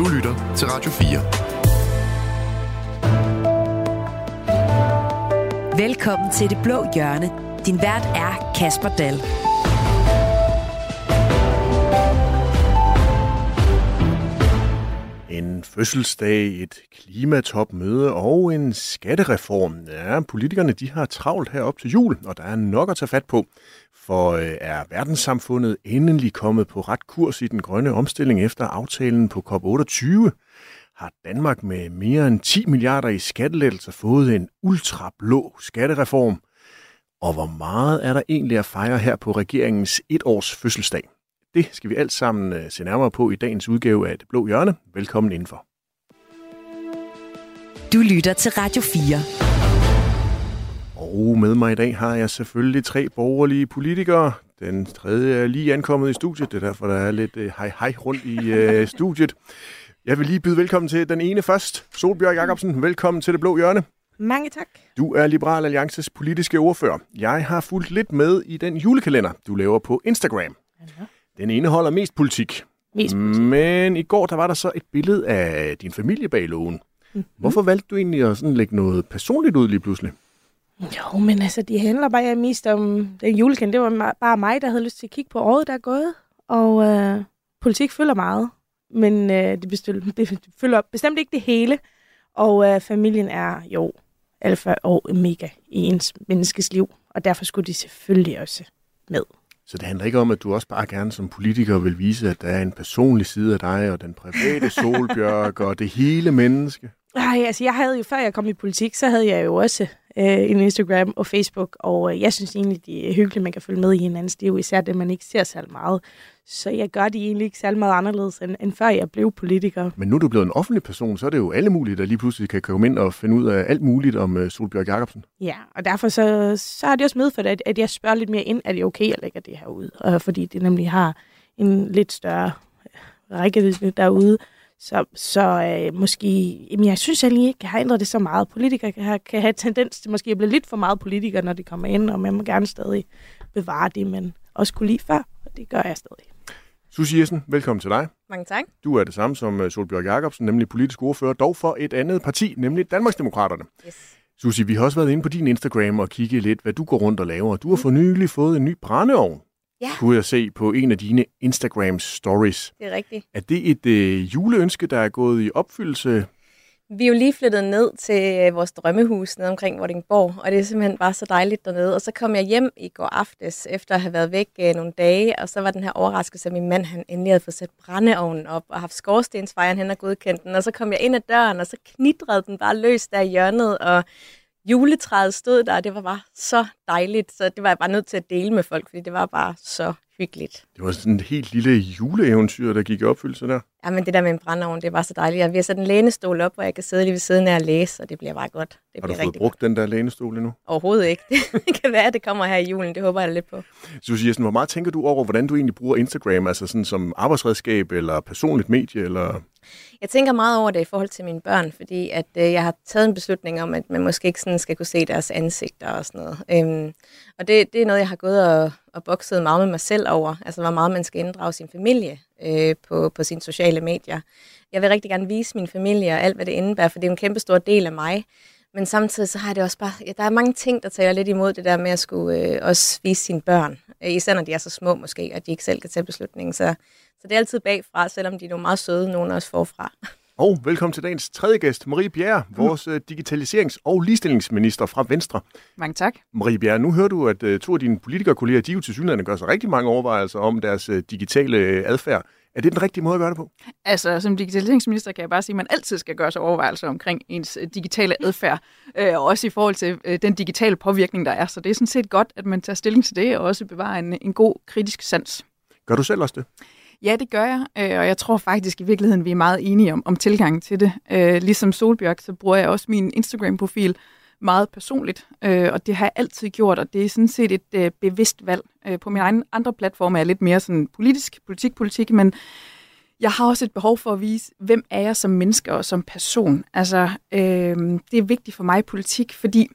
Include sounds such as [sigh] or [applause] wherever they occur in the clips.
Du lytter til Radio 4. Velkommen til Det Blå Hjørne. Din vært er Kasper Dahl. En fødselsdag, et klimatopmøde og en skattereform. Ja, politikerne de har travlt herop til jul, og der er nok at tage fat på. For øh, er verdenssamfundet endelig kommet på ret kurs i den grønne omstilling efter aftalen på COP28? Har Danmark med mere end 10 milliarder i skattelettelser fået en ultrablå skattereform? Og hvor meget er der egentlig at fejre her på regeringens etårs fødselsdag? Det skal vi alt sammen øh, se nærmere på i dagens udgave af Det Blå Hjørne. Velkommen indenfor. Du lytter til Radio 4. Og med mig i dag har jeg selvfølgelig tre borgerlige politikere. Den tredje er lige ankommet i studiet, det er derfor, der er lidt uh, hej hej rundt i uh, studiet. Jeg vil lige byde velkommen til den ene først. Solbjørg Jacobsen, velkommen til Det Blå Hjørne. Mange tak. Du er Liberal Alliances politiske ordfører. Jeg har fulgt lidt med i den julekalender, du laver på Instagram. Ja. Den indeholder mest politik. Mest politik. Men i går der var der så et billede af din familie bag lågen. Mm-hmm. Hvorfor valgte du egentlig at sådan lægge noget personligt ud lige pludselig? Jo, men altså, det handler bare mest om den julekalender. Det var bare mig, der havde lyst til at kigge på året, der er gået. Og øh, politik følger meget. Men øh, det, bestil, [laughs] det følger bestemt ikke det hele. Og øh, familien er jo alfa og omega i ens menneskes liv. Og derfor skulle de selvfølgelig også med. Så det handler ikke om, at du også bare gerne som politiker vil vise, at der er en personlig side af dig, og den private [laughs] solbjørg, og det hele menneske? Nej, altså jeg havde jo, før jeg kom i politik, så havde jeg jo også øh, en Instagram og Facebook, og øh, jeg synes egentlig, det er hyggeligt, man kan følge med i hinandens liv, især det, man ikke ser så meget. Så jeg gør det egentlig ikke særlig meget anderledes, end, end før jeg blev politiker. Men nu er du blevet en offentlig person, så er det jo alle mulige, der lige pludselig kan komme ind og finde ud af alt muligt om uh, Solbjørg Jacobsen. Ja, og derfor så, så har det også medført, at, at jeg spørger lidt mere ind, er det okay at lægge det her ud? Og fordi det nemlig har en lidt større rækkevidde derude. Så, så øh, måske, jamen jeg synes egentlig ikke, jeg har ændret det så meget. Politikere kan have, kan have tendens til måske at blive lidt for meget politikere, når de kommer ind, og man må gerne stadig bevare det, men også kunne lide før, og det gør jeg stadig. Susie Jessen, velkommen til dig. Mange tak. Du er det samme som øh, Solbjørg Jacobsen, nemlig politisk ordfører, dog for et andet parti, nemlig Danmarksdemokraterne. Yes. Susie, vi har også været inde på din Instagram og kigge lidt, hvad du går rundt og laver. Du har for nylig fået en ny brændeovn. Ja. Kunne jeg se på en af dine Instagram stories. Det er rigtigt. Er det et øh, juleønske, der er gået i opfyldelse? Vi er jo lige flyttet ned til øh, vores drømmehus nede omkring Vordingborg, og det er simpelthen bare så dejligt dernede. Og så kom jeg hjem i går aftes, efter at have været væk øh, nogle dage, og så var den her overraskelse, at min mand han endelig havde fået sat brændeovnen op og haft skorstensfejren hen og godkendt den. Og så kom jeg ind ad døren, og så knidrede den bare løs der i hjørnet, og juletræet stod der, og det var bare så dejligt. Så det var jeg bare nødt til at dele med folk, fordi det var bare så hyggeligt. Det var sådan et helt lille juleeventyr, der gik i opfyldelse der. Ja, men det der med en brændeovn, det var så dejligt. Jeg har sat en lænestol op, hvor jeg kan sidde lige ved siden af og læse, og det bliver bare godt. Det har du fået brugt godt. den der lænestol endnu? Overhovedet ikke. [laughs] Det kan være, at det kommer her i julen. Det håber jeg lidt på. Susie Jessen, hvor meget tænker du over, hvordan du egentlig bruger Instagram, altså sådan som arbejdsredskab eller personligt medie? Eller... Jeg tænker meget over det i forhold til mine børn, fordi at øh, jeg har taget en beslutning om, at man måske ikke sådan skal kunne se deres ansigter og sådan noget. Øhm, og det, det er noget, jeg har gået og, og boksede meget med mig selv over. Altså, hvor meget man skal inddrage sin familie øh, på, på sine sociale medier. Jeg vil rigtig gerne vise min familie og alt, hvad det indebærer, for det er en kæmpe stor del af mig. Men samtidig så har det også bare, ja, der er mange ting, der taler lidt imod det der med at skulle øh, også vise sine børn. Øh, især når de er så små måske, og de ikke selv kan tage beslutningen. Så, så det er altid bagfra, selvom de er nogle meget søde, nogen også forfra. Og velkommen til dagens tredje gæst, Marie Bjerre, vores mm. digitaliserings- og ligestillingsminister fra Venstre. Mange tak. Marie Bjerre, nu hører du, at uh, to af dine politikerkolleger, de jo til synligheden gør sig rigtig mange overvejelser om deres uh, digitale adfærd. Er det den rigtige måde at gøre det på? Altså, som digitaliseringsminister kan jeg bare sige, at man altid skal gøre sig overvejelser omkring ens digitale adfærd, øh, og også i forhold til øh, den digitale påvirkning, der er. Så det er sådan set godt, at man tager stilling til det, og også bevarer en, en god kritisk sans. Gør du selv også det? Ja, det gør jeg, øh, og jeg tror faktisk i virkeligheden, vi er meget enige om, om tilgangen til det. Øh, ligesom Solbjørg, så bruger jeg også min Instagram-profil meget personligt, øh, og det har jeg altid gjort, og det er sådan set et øh, bevidst valg. Øh, på min egen andre platform er jeg lidt mere sådan politisk, politik-politik, men jeg har også et behov for at vise, hvem er jeg som menneske og som person. Altså, øh, det er vigtigt for mig i politik, fordi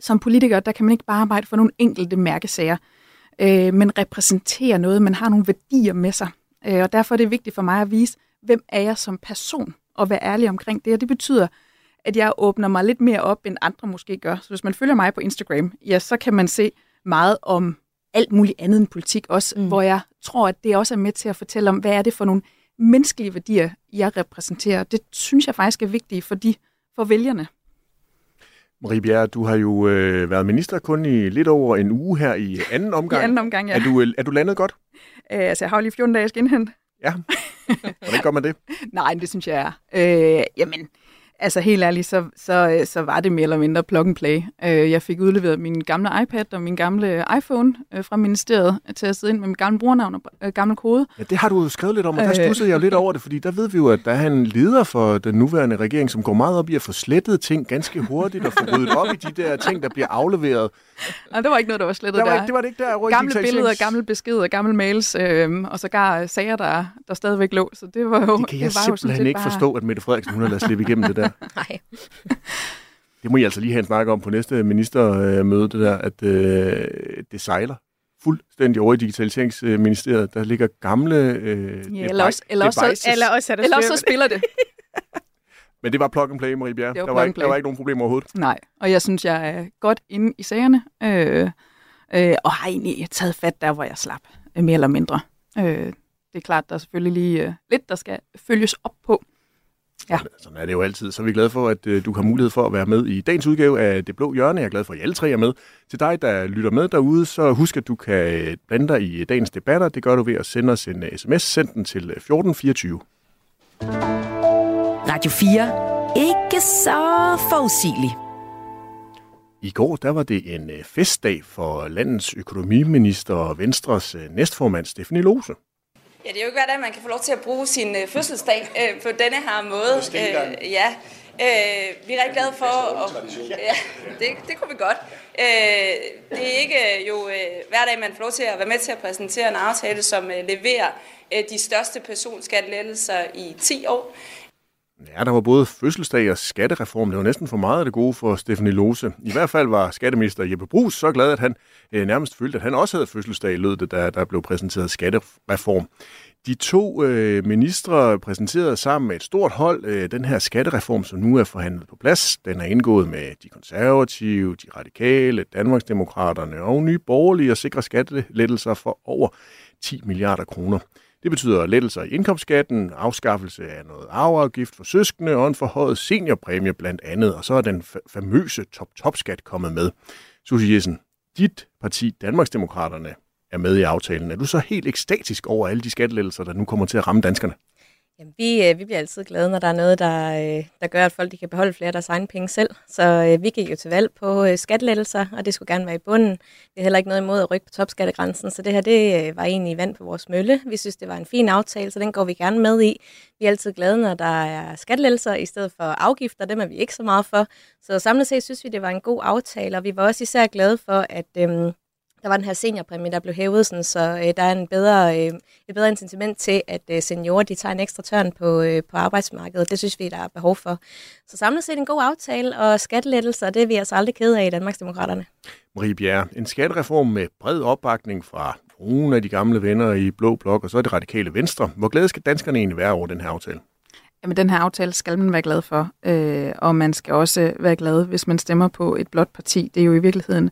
som politiker, der kan man ikke bare arbejde for nogle enkelte mærkesager, øh, men repræsentere noget, man har nogle værdier med sig. Øh, og derfor er det vigtigt for mig at vise, hvem er jeg som person, og være ærlig omkring det. Og det betyder, at jeg åbner mig lidt mere op, end andre måske gør. Så hvis man følger mig på Instagram, ja, så kan man se meget om alt muligt andet end politik også, mm. hvor jeg tror, at det også er med til at fortælle om, hvad er det for nogle menneskelige værdier, jeg repræsenterer. Det synes jeg faktisk er vigtigt for, de, for vælgerne. Marie Bjerre, du har jo øh, været minister kun i lidt over en uge her i [laughs] anden omgang. I anden omgang, ja. Er du, øh, er du landet godt? Øh, altså, jeg har jo lige 14 dage indhente. Ja. Hvordan gør man det? [laughs] Nej, det synes jeg er. Øh, jamen, Altså helt ærligt, så, så, så var det mere eller mindre plug and play. Øh, jeg fik udleveret min gamle iPad og min gamle iPhone øh, fra ministeriet til at sidde ind med min gamle brugernavn og øh, gamle kode. Ja, det har du jo skrevet lidt om, og der stussede jeg jo lidt over det, fordi der ved vi jo, at der er en leder for den nuværende regering, som går meget op i at få slettet ting ganske hurtigt og få ryddet op i de der ting, der bliver afleveret. Nej, det var ikke noget, der var slettet der. Var der. Ikke, det var det ikke der. Gamle billeder, gamle beskeder, gamle mails, øh, og sågar sager, der, der stadigvæk lå. Så det var jo... Det kan jeg det var simpelthen ikke bare... forstå, at Mette Frederiksen hun har ladet slippe igennem det der. [laughs] Nej. [laughs] Det må I altså lige have en snak om på næste ministermøde, det der, at øh, det sejler fuldstændig over i Digitaliseringsministeriet. Der ligger gamle øh, ja, eller, også, eller, også, eller, også, eller også så spiller det. [laughs] Men det var plug and play, Marie Bjerre. Der var, ikke, der var ikke nogen problemer overhovedet. Nej, og jeg synes, jeg er godt inde i sagerne, øh, øh, og har egentlig taget fat der, hvor jeg slap, øh, mere eller mindre. Øh, det er klart, der er selvfølgelig lige øh, lidt, der skal følges op på. Ja. Sådan er det jo altid. Så er vi glade for, at øh, du har mulighed for at være med i dagens udgave af Det Blå Hjørne. Jeg er glad for, at I alle tre er med. Til dig, der lytter med derude, så husk, at du kan blande dig i dagens debatter. Det gør du ved at sende os en sms. Send den til 1424. Radio 4. Ikke så forudsigelig. I går der var det en festdag for landets økonomiminister og Venstres næstformand, Stefanie Lose. Ja, det er jo ikke hver dag, man kan få lov til at bruge sin øh, fødselsdag øh, på denne her måde. Øh, ja, øh, vi er rigtig glade for... Og, ja, det, det kunne vi godt. Øh, det er ikke jo øh, hver dag, man får lov til at være med til at præsentere en aftale, som øh, leverer øh, de største personskattelettelser i 10 år. Ja, der var både fødselsdag og skattereform. Det var næsten for meget af det gode for Stefanie Lose. I hvert fald var skatteminister Jeppe Brugs så glad, at han øh, nærmest følte, at han også havde fødselsdag, lød det, da der blev præsenteret skattereform. De to øh, ministre præsenterede sammen med et stort hold øh, den her skattereform, som nu er forhandlet på plads. Den er indgået med de konservative, de radikale, Danmarksdemokraterne og nye borgerlige og sikre skattelettelser for over 10 milliarder kroner. Det betyder lettelser i indkomstskatten, afskaffelse af noget arveafgift for søskende og en forhøjet seniorpræmie blandt andet. Og så er den famøse top-top-skat kommet med. Susie Jessen, dit parti, Danmarksdemokraterne, er med i aftalen. Er du så helt ekstatisk over alle de skattelettelser, der nu kommer til at ramme danskerne? Jamen, vi, øh, vi bliver altid glade, når der er noget, der, øh, der gør, at folk de kan beholde flere af deres egne penge selv. Så øh, vi gik jo til valg på øh, skattelettelser, og det skulle gerne være i bunden. Vi har heller ikke noget imod at rykke på topskattegrænsen, så det her det øh, var egentlig vand på vores mølle. Vi synes, det var en fin aftale, så den går vi gerne med i. Vi er altid glade, når der er skattelettelser i stedet for afgifter. Dem er vi ikke så meget for. Så samlet set synes vi, det var en god aftale, og vi var også især glade for, at... Øh, der var den her seniorpræmie, der blev hævet, sådan, så øh, der er en bedre, øh, et bedre incitament til, at øh, seniorer de tager en ekstra tørn på, øh, på arbejdsmarkedet. Det synes vi, der er behov for. Så samlet set en god aftale, og skattelettelser, det er vi altså aldrig kede af i Danmarksdemokraterne. Marie Bjerre, en skattereform med bred opbakning fra nogle af de gamle venner i Blå Blok, og så er det radikale Venstre. Hvor glade skal danskerne egentlig være over den her aftale? Jamen, den her aftale skal man være glad for, øh, og man skal også være glad, hvis man stemmer på et blåt parti. Det er jo i virkeligheden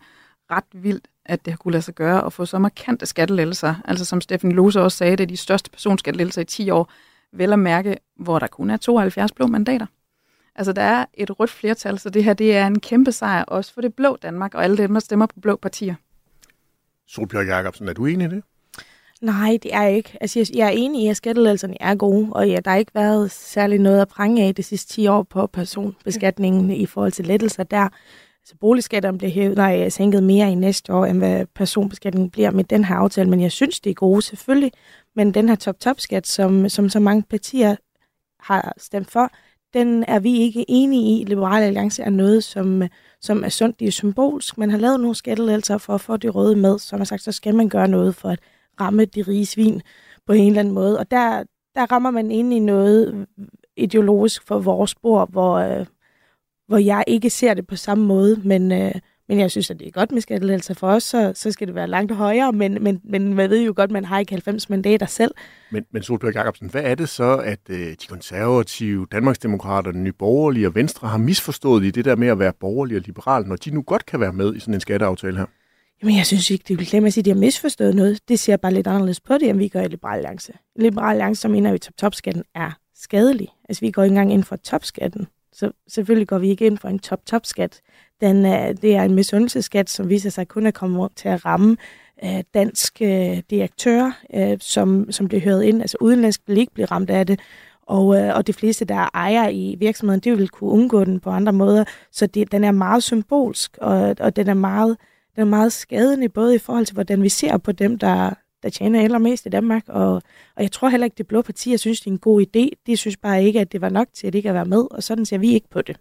ret vildt, at det har kunne lade sig gøre at få så markante skattelettelser. Altså som Steffen Lose også sagde, det er de største personskattelettelser i 10 år, vel at mærke, hvor der kun er 72 blå mandater. Altså der er et rødt flertal, så det her det er en kæmpe sejr også for det blå Danmark og alle dem, der stemmer på blå partier. Solbjørg Jacobsen, er du enig i det? Nej, det er jeg ikke. Altså, jeg, jeg er enig i, at skattelettelserne er gode, og ja, der har ikke været særlig noget at prange af de sidste 10 år på personbeskatningen i forhold til lettelser der. Så boligskatterne bliver hævet, nej, altså sænket mere i næste år, end hvad personbeskatningen bliver med den her aftale. Men jeg synes, det er gode selvfølgelig. Men den her top-top-skat, som, som så mange partier har stemt for, den er vi ikke enige i. Liberale Alliance er noget, som, som er sundt. Det er symbolsk. Man har lavet nogle skattelettelser for at få de røde med. Som har sagt, så skal man gøre noget for at ramme de rige svin på en eller anden måde. Og der, der rammer man ind i noget ideologisk for vores spor, hvor, øh, hvor jeg ikke ser det på samme måde, men, øh, Men jeg synes, at det er godt med skattelettelser for os, så, så skal det være langt højere, men, men, men man ved jo godt, man har ikke 90 mandater selv. Men, men Solbjørg Jacobsen, hvad er det så, at øh, de konservative, Danmarksdemokraterne, Nye Borgerlige og Venstre har misforstået i det der med at være borgerlig og liberal, når de nu godt kan være med i sådan en skatteaftale her? Jamen, jeg synes ikke, det vil glemme at sige, at de har misforstået noget. Det ser bare lidt anderledes på det, end vi gør i Liberal Alliance. Liberal Alliance, så mener at topskatten er skadelig. Altså, vi går ikke engang ind for topskatten. Så selvfølgelig går vi ikke ind for en top-top-skat. Den øh, det er en misundelseskat, som viser sig kun at komme til at ramme øh, danske øh, direktører, øh, som, som bliver hørt ind. Altså udenlandsk vil ikke blive ramt af det. Og, øh, og de fleste, der er ejer i virksomheden, de vil kunne undgå den på andre måder. Så det, den er meget symbolsk, og, og den er meget den er meget skadende, både i forhold til, hvordan vi ser på dem, der, der tjener allermest i Danmark. Og, og jeg tror heller ikke, det blå partier synes, det er en god idé. De synes bare ikke, at det var nok til, at ikke at være med, og sådan ser vi ikke på det.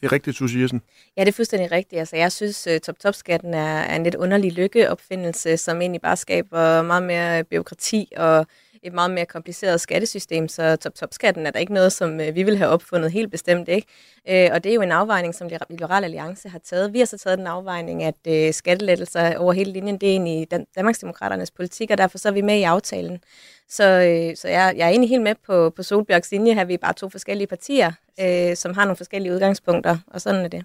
Det er rigtigt, Susie Jessen. Ja, det er fuldstændig rigtigt. Altså, jeg synes, uh, top-top-skatten er, er en lidt underlig lykkeopfindelse, som egentlig bare skaber meget mere byråkrati og et meget mere kompliceret skattesystem, så top-top-skatten er der ikke noget, som øh, vi vil have opfundet helt bestemt. ikke. Øh, og det er jo en afvejning, som Liberal Alliance har taget. Vi har så taget den afvejning, at øh, skattelettelser over hele linjen, det er egentlig Dan- Danmarksdemokraternes politik, og derfor så er vi med i aftalen. Så, øh, så jeg, jeg er egentlig helt med på, på Solbjørgs linje her. Vi er bare to forskellige partier, øh, som har nogle forskellige udgangspunkter, og sådan er det.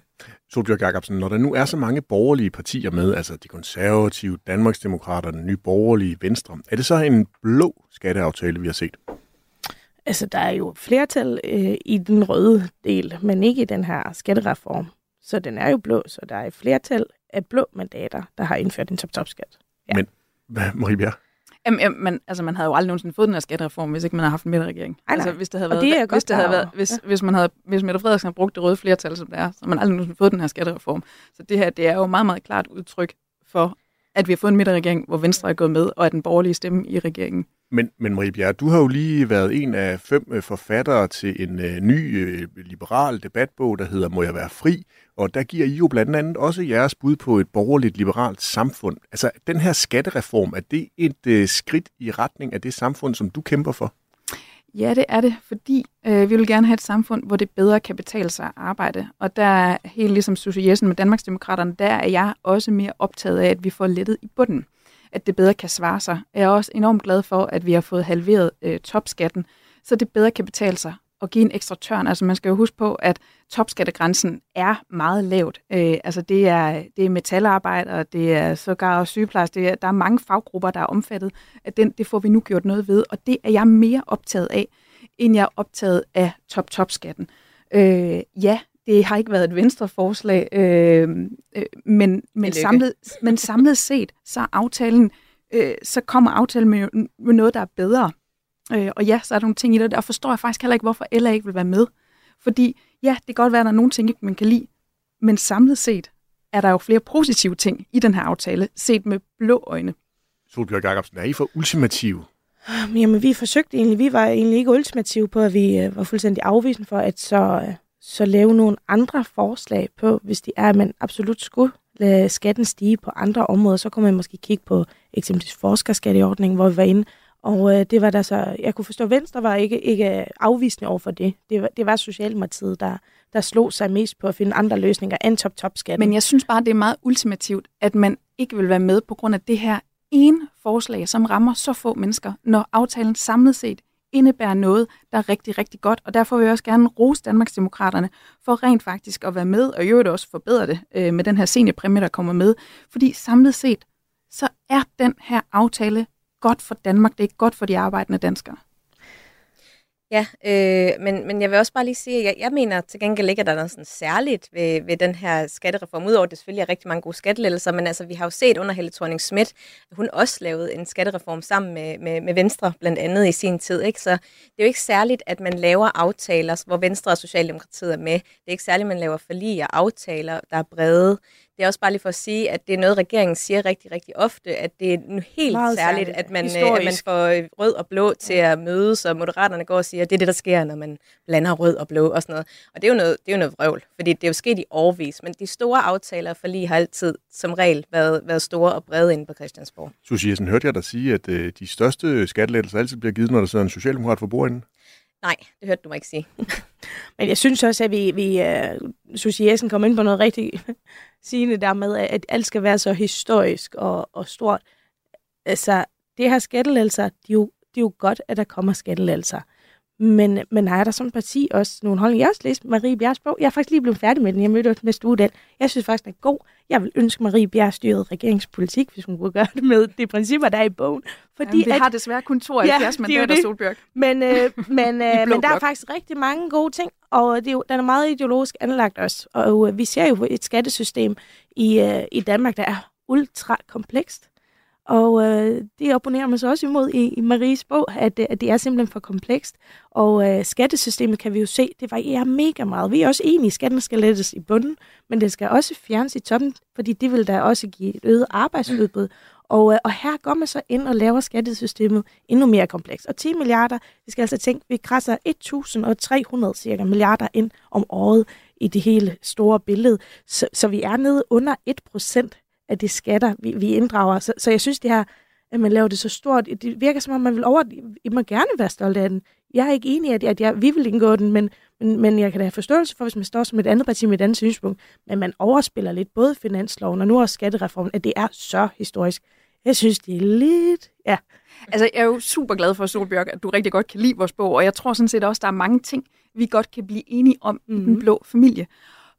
Solbjørg Jacobsen, når der nu er så mange borgerlige partier med, altså de konservative, Danmarksdemokraterne, Nye Borgerlige, Venstre, er det så en blå skatteaftale, vi har set? Altså, der er jo flertal øh, i den røde del, men ikke i den her skattereform. Så den er jo blå, så der er et flertal af blå mandater, der har indført en top-top-skat. Ja. Men, hvad, Marie Bjerg? Jamen, jamen, man, altså, man havde jo aldrig nogensinde fået den her skattereform, hvis ikke man havde haft en midterregering. Ej, altså, hvis det havde været, det er hvis, det havde været, hvis, Ja. hvis, man havde, hvis Mette Frederiksen havde brugt det røde flertal, som det er, så havde man aldrig nogensinde fået den her skattereform. Så det her, det er jo meget, meget klart udtryk for, at vi har fået en midterregering, hvor Venstre er gået med, og at den borgerlige stemme i regeringen. Men, men Marie Bjerre, du har jo lige været en af fem øh, forfattere til en øh, ny øh, liberal debatbog, der hedder Må jeg være fri? Og der giver I jo blandt andet også jeres bud på et borgerligt liberalt samfund. Altså, den her skattereform, er det et øh, skridt i retning af det samfund, som du kæmper for? Ja, det er det, fordi øh, vi vil gerne have et samfund, hvor det bedre kan betale sig at arbejde. Og der er helt ligesom Susie Jessen med Danmarksdemokraterne, der er jeg også mere optaget af, at vi får lettet i bunden. At det bedre kan svare sig. Jeg er også enormt glad for, at vi har fået halveret øh, topskatten, så det bedre kan betale sig at give en ekstra tørn. Altså man skal jo huske på, at topskattegrænsen er meget lavt. Øh, altså det er, det er metalarbejdere, det er sågar også sygeplejersker, det er, der er mange faggrupper, der er omfattet. At den, det får vi nu gjort noget ved, og det er jeg mere optaget af, end jeg er optaget af top-top-skatten. Øh, ja, det har ikke været et venstreforslag, øh, øh, men, men, samlet, men samlet set, så aftalen, øh, så kommer aftalen med, med noget, der er bedre. Øh, og ja, så er der nogle ting i det, og der forstår jeg faktisk heller ikke, hvorfor LA ikke vil være med. Fordi ja, det kan godt være, at der er nogle ting, man kan lide, men samlet set er der jo flere positive ting i den her aftale, set med blå øjne. Solbjørg Jacobsen, er I for ultimative? Jamen, vi forsøgte egentlig, vi var egentlig ikke ultimative på, at vi øh, var fuldstændig afvisende for, at så, øh, så lave nogle andre forslag på, hvis det er, at man absolut skulle lade skatten stige på andre områder, så kunne man måske kigge på eksempelvis forskerskatteordningen, hvor vi var inde, og øh, det var der så, jeg kunne forstå, at Venstre var ikke, ikke afvisende over for det. Det var, det var Socialdemokratiet, der, der slog sig mest på at finde andre løsninger end top-top-skatten. Men jeg synes bare, det er meget ultimativt, at man ikke vil være med på grund af det her ene forslag, som rammer så få mennesker, når aftalen samlet set indebærer noget, der er rigtig, rigtig godt. Og derfor vil jeg også gerne rose Danmarksdemokraterne for rent faktisk at være med, og i øvrigt også forbedre det øh, med den her seniorpræmie, der kommer med. Fordi samlet set, så er den her aftale godt for Danmark. Det er ikke godt for de arbejdende danskere. Ja, øh, men, men jeg vil også bare lige sige, at jeg, jeg mener til gengæld ikke, at der er noget sådan særligt ved, ved den her skattereform, udover at det selvfølgelig er rigtig mange gode skattelettelser, men altså vi har jo set under Helle thorning Schmidt, at hun også lavede en skattereform sammen med, med, med Venstre blandt andet i sin tid, ikke? så det er jo ikke særligt, at man laver aftaler, hvor Venstre og Socialdemokratiet er med. Det er ikke særligt, at man laver forlig og aftaler, der er brede. Det er også bare lige for at sige, at det er noget, regeringen siger rigtig, rigtig ofte, at det er nu helt Meget særligt, særligt. at man, øh, at man får øh, rød og blå til at mødes, og moderaterne går og siger, at det er det, der sker, når man blander rød og blå og sådan noget. Og det er jo noget, det er jo noget vrøvl, fordi det er jo sket i årvis, men de store aftaler for lige har altid som regel været, været store og brede inde på Christiansborg. Susie Jessen, hørte jeg dig sige, at øh, de største skattelettelser altid bliver givet, når der sidder en socialdemokrat for bordenden? Nej, det hørte du mig ikke sige. [laughs] Men jeg synes også, at vi, vi uh, Susie Jessen kom ind på noget rigtig sigende der med, at alt skal være så historisk og, og stort. Altså, det her skattelælser, det er jo, det er jo godt, at der kommer skattelælser. Men, men har der som parti også nogle holdninger? Jeg har også læst Marie Bjergs bog. Jeg er faktisk lige blevet færdig med den. Jeg mødte også næste uge den. Jeg synes faktisk, den er god. Jeg vil ønske Marie Bjerg styret regeringspolitik, hvis hun kunne gøre det med de principper, der er i bogen. Fordi Jamen, vi at, har desværre kun 72 ja, mandater, Solbjørg. Men, øh, [laughs] men, øh, men der er faktisk rigtig mange gode ting, og det er jo, den er meget ideologisk anlagt også. Og øh, vi ser jo et skattesystem i, øh, i Danmark, der er ultra komplekst. Og øh, det opponerer man så også imod i, i Maries bog, at, øh, at det er simpelthen for komplekst. Og øh, skattesystemet kan vi jo se, det varierer mega meget. Vi er også enige, at skatten skal lettes i bunden, men det skal også fjernes i toppen, fordi det vil da også give et øget arbejdsudbud. Og, øh, og her går man så ind og laver skattesystemet endnu mere komplekst. Og 10 milliarder, vi skal altså tænke, vi krasser 1.300 cirka milliarder ind om året i det hele store billede. Så, så vi er nede under 1 procent af de skatter, vi, vi inddrager. Så, så jeg synes, det her, at man laver det så stort, det virker som om, man vil over... I må gerne være stolt af den. Jeg er ikke enig i, at, at jeg, vi vil indgå den, men, men, men jeg kan da have forståelse for, hvis man står som et andet parti med et andet synspunkt, men man overspiller lidt både finansloven og nu også skattereformen, at det er så historisk. Jeg synes, det er lidt... Ja. Altså, jeg er jo super glad for, Solbjørg, at du rigtig godt kan lide vores bog, og jeg tror sådan set også, der er mange ting, vi godt kan blive enige om mm-hmm. i den mhm. blå familie.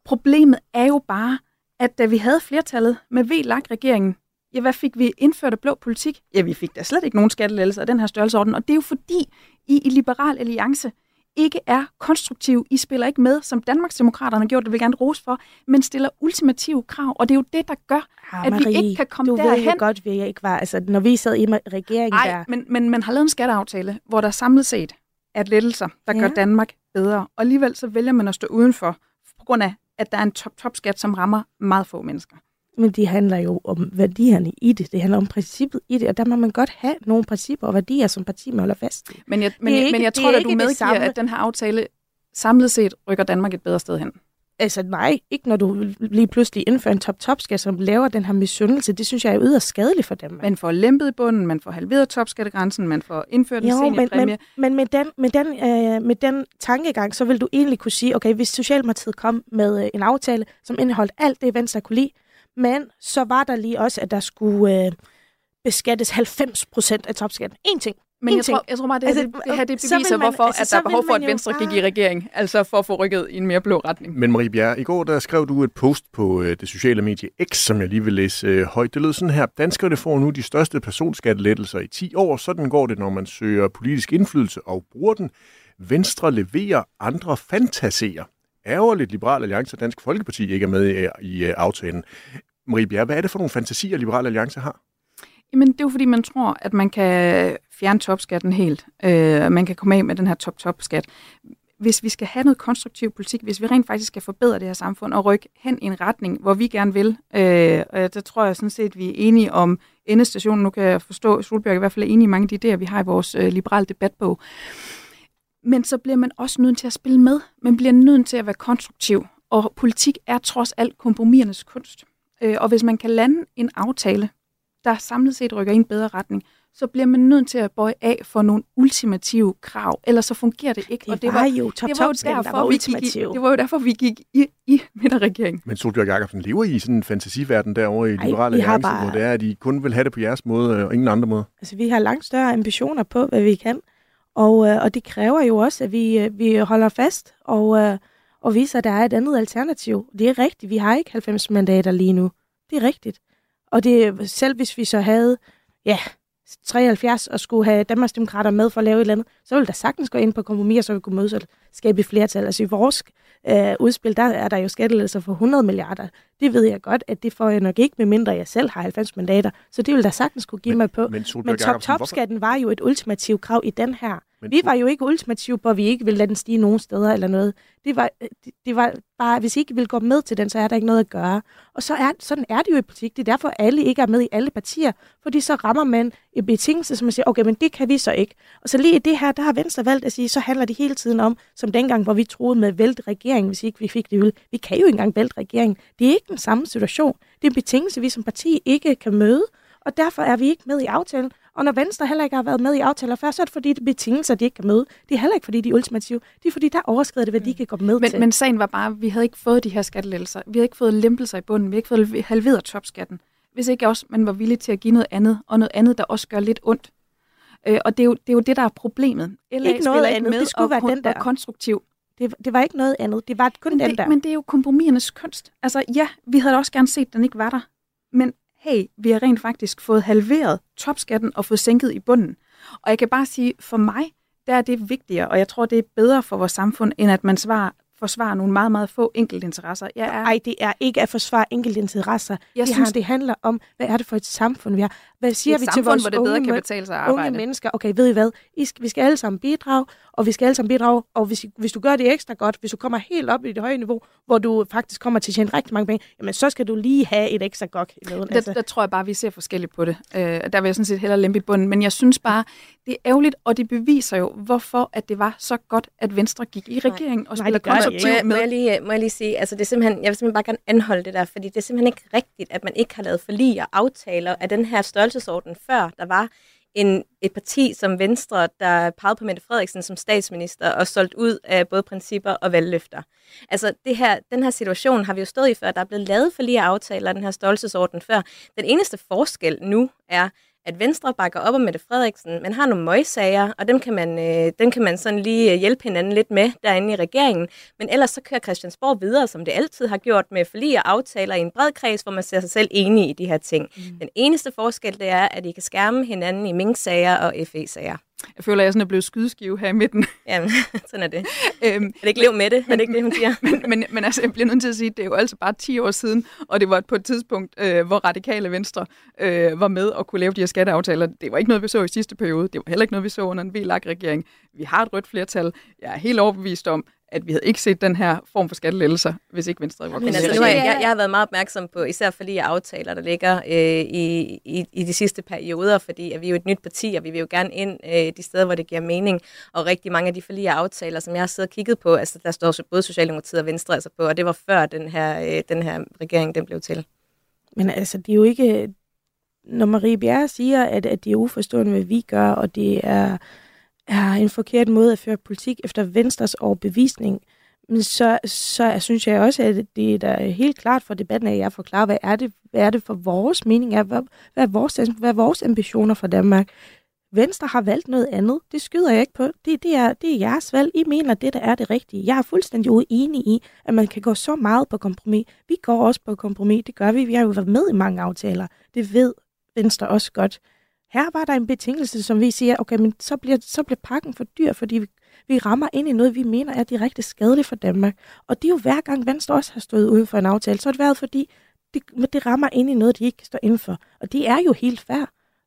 Problemet er jo bare, at da vi havde flertallet med V-lag-regeringen, ja, hvad fik vi indført af blå politik? Ja, vi fik da slet ikke nogen skattelettelser af den her størrelseorden, og det er jo fordi, I i Liberal Alliance ikke er konstruktiv. I spiller ikke med, som Danmarksdemokraterne har gjort, det vil gerne rose for, men stiller ultimative krav, og det er jo det, der gør, ja, at Marie, vi ikke kan komme du derhen. Du ved godt, vi ikke var, altså når vi sad i regeringen Ej, der... men, men man har lavet en skatteaftale, hvor der samlet set er lettelser, der ja. gør Danmark bedre, og alligevel så vælger man at stå udenfor, på grund af at der er en top-top-skat, som rammer meget få mennesker. Men det handler jo om værdierne i det. Det handler om princippet i det, og der må man godt have nogle principper og værdier, som parti man holder fast i. Men jeg, men, ikke, men jeg tror, at du medgiver, at den her aftale samlet set rykker Danmark et bedre sted hen. Altså nej, ikke når du lige pludselig indfører en top-top-skat, som laver den her misundelse. Det synes jeg er yderst skadeligt for dem. Man får lempet i bunden, man får halveret topskattegrænsen, man får indført en jo, men, men, men med, den, med, den, øh, med den tankegang, så vil du egentlig kunne sige, okay, hvis Socialdemokratiet kom med øh, en aftale, som indeholdt alt det, Venstre kunne lide, men så var der lige også, at der skulle øh, beskattes 90 procent af topskatten. En ting. Men jeg tror, jeg tror bare, det, altså, det, det her det beviser, man, hvorfor altså, at der er behov for, at Venstre gik i regering. Altså for at få rykket i en mere blå retning. Men Marie Bjerre, i går der skrev du et post på øh, det sociale medie X, som jeg lige vil læse øh, højt. Det lød sådan her. Danskerne får nu de største personskattelettelser i 10 år. Sådan går det, når man søger politisk indflydelse og bruger den. Venstre leverer, andre fantaserer. Ærgerligt Liberal Alliance og Dansk Folkeparti ikke er med i, i uh, aftalen. Marie Bjerre, hvad er det for nogle fantasier, Liberal Alliance har? Jamen, det er jo fordi, man tror, at man kan fjerne topskatten helt. Øh, man kan komme af med den her top-top-skat. Hvis vi skal have noget konstruktiv politik, hvis vi rent faktisk skal forbedre det her samfund og rykke hen i en retning, hvor vi gerne vil, øh, og der tror jeg sådan set, vi er enige om endestationen. Nu kan jeg forstå, at Solbjerg i hvert fald er enige i mange af de idéer, vi har i vores øh, liberale debatbog. Men så bliver man også nødt til at spille med. Man bliver nødt til at være konstruktiv. Og politik er trods alt kompromisernes kunst. Øh, og hvis man kan lande en aftale, der samlet set rykker i en bedre retning, så bliver man nødt til at bøje af for nogle ultimative krav, ellers så fungerer det ikke. Det, og det var, var jo top det var jo derfor, der var ultimativ. det var jo derfor, vi gik i, i midterregeringen. Men Solbjørg Jacobsen, lever I i sådan en fantasiverden derovre i Ej, Liberale Alliance, bare... hvor det er, at I kun vil have det på jeres måde og ingen andre måde? Altså, vi har langt større ambitioner på, hvad vi kan, og, øh, og det kræver jo også, at vi, øh, vi holder fast og, øh, og viser, at der er et andet alternativ. Det er rigtigt, vi har ikke 90 mandater lige nu. Det er rigtigt. Og det, selv hvis vi så havde, ja, 73 og skulle have Danmarksdemokrater med for at lave et eller andet, så ville der sagtens gå ind på kompromis, så vi kunne mødes og skabe et flertal. Altså i vores øh, udspil, der er der jo skattelettelser for 100 milliarder. Det ved jeg godt, at det får jeg nok ikke, med mindre jeg selv har 90 mandater. Så det vil der sagtens kunne give men, mig på. Men, men top-top-skatten var jo et ultimativt krav i den her. Men, vi var jo ikke ultimative at vi ikke ville lade den stige nogen steder eller noget. Det var, det, det var bare, hvis I ikke vil gå med til den, så er der ikke noget at gøre. Og så er, sådan er det jo i politik. Det er derfor, alle ikke er med i alle partier. Fordi så rammer man en betingelse, som man siger, okay, men det kan vi så ikke. Og så lige i det her, der har Venstre valgt at sige, så handler det hele tiden om, som dengang, hvor vi troede med vælt regering, hvis ikke vi fik det ud. Vi kan jo ikke engang vælte regering. Det er ikke den samme situation. Det er en betingelse, vi som parti ikke kan møde. Og derfor er vi ikke med i aftalen. Og når Venstre heller ikke har været med i aftaler før, så er det fordi, det er betingelser, de ikke kan møde. Det er heller ikke fordi, de er ultimative. Det er fordi, der overskrider det, hvad de mm. kan gå med men, til. Men sagen var bare, at vi havde ikke fået de her skattelettelser. Vi havde ikke fået lempelser i bunden. Vi havde ikke fået halveret topskatten. Hvis ikke også man var villig til at give noget andet, og noget andet, der også gør lidt ondt. Øh, og det er, jo, det er jo det, der er problemet. LA ikke noget andet. Med det skulle være den der. konstruktiv. Det, det var ikke noget andet. Det var kun men den det, der. Men det er jo kompromisernes kunst. Altså ja, vi havde også gerne set, at den ikke var der. Men hey, vi har rent faktisk fået halveret topskatten og fået sænket i bunden. Og jeg kan bare sige, for mig, der er det vigtigere, og jeg tror, det er bedre for vores samfund, end at man svarer, forsvare nogle meget, meget få enkeltinteresser. Jeg er... Ej, det er ikke at forsvare enkeltinteresser. Jeg det, synes... her, det handler om, hvad er det for et samfund, vi har? Hvad siger vi til vores hvor det bedre unge, kan betale sig at arbejde. unge mennesker? Okay, ved I hvad? I skal, vi skal alle sammen bidrage, og vi skal alle sammen bidrage, og hvis, hvis du gør det ekstra godt, hvis du kommer helt op i det høje niveau, hvor du faktisk kommer til at tjene rigtig mange penge, jamen så skal du lige have et ekstra godt i løden. Altså. Der, der tror jeg bare, vi ser forskelligt på det. Øh, der vil jeg sådan set hellere lempe i bunden. Men jeg synes bare, det er ærgerligt, og det beviser jo, hvorfor at det var så godt, at Venstre gik i regeringen og spillede konstruktivt med. Må jeg, lige, må jeg lige sige, altså det er simpelthen, jeg vil simpelthen bare gerne anholde det der, fordi det er simpelthen ikke rigtigt, at man ikke har lavet forlig og aftaler af den her størrelsesorden før der var en, et parti som Venstre, der pegede på Mette Frederiksen som statsminister og solgt ud af både principper og valgløfter. Altså det her, den her situation har vi jo stået i før. Der er blevet lavet for lige aftaler af den her størrelsesorden før. Den eneste forskel nu er, at Venstre bakker op om Mette Frederiksen. Man har nogle møgsager, og dem kan man, øh, dem kan man sådan lige øh, hjælpe hinanden lidt med derinde i regeringen. Men ellers så kører Christiansborg videre, som det altid har gjort, med forlige og aftaler i en bred kreds, hvor man ser sig selv enige i de her ting. Mm. Den eneste forskel, det er, at I kan skærme hinanden i Mink-sager og FE-sager. Jeg føler, at jeg sådan er blevet skydeskive her i midten. Jamen, [laughs] sådan er det. øhm, er det ikke lev med det? Er det ikke det, hun siger? [laughs] men, men, men altså, jeg bliver nødt til at sige, at det er jo altså bare 10 år siden, og det var på et tidspunkt, øh, hvor radikale venstre øh, var med og kunne lave de her skatteaftaler. Det var ikke noget, vi så i sidste periode. Det var heller ikke noget, vi så under en VLAG-regering. Vi har et rødt flertal. Jeg er helt overbevist om, at vi havde ikke set den her form for skattelettelser, hvis ikke Venstre var Men altså, nu jeg, jeg, jeg har været meget opmærksom på, især for de aftaler, der ligger øh, i, i, i de sidste perioder, fordi at vi er jo et nyt parti, og vi vil jo gerne ind øh, de steder, hvor det giver mening. Og rigtig mange af de forlige aftaler, som jeg har siddet og kigget på, altså der står både Socialdemokratiet og Venstre altså på, og det var før den her, øh, den her regering den blev til. Men altså, det er jo ikke... Når Marie Bjerre siger, at, at det er uforstående, hvad vi gør, og det er er en forkert måde at føre politik efter Venstres overbevisning, så, så synes jeg også, at det er helt klart for debatten, at jeg forklarer, hvad er det, hvad er det for vores mening, er, hvad, hvad, er vores, hvad er vores ambitioner for Danmark. Venstre har valgt noget andet. Det skyder jeg ikke på. Det, det, er, det er jeres valg. I mener, det der er det rigtige. Jeg er fuldstændig uenig i, at man kan gå så meget på kompromis. Vi går også på kompromis. Det gør vi. Vi har jo været med i mange aftaler. Det ved Venstre også godt. Her var der en betingelse, som vi siger, okay, men så bliver, så bliver pakken for dyr, fordi vi, vi rammer ind i noget, vi mener er direkte skadeligt for Danmark. Og det er jo hver gang Venstre også har stået uden for en aftale, så har det været, fordi det, det rammer ind i noget, de ikke kan stå inden for. Og det er jo helt fair.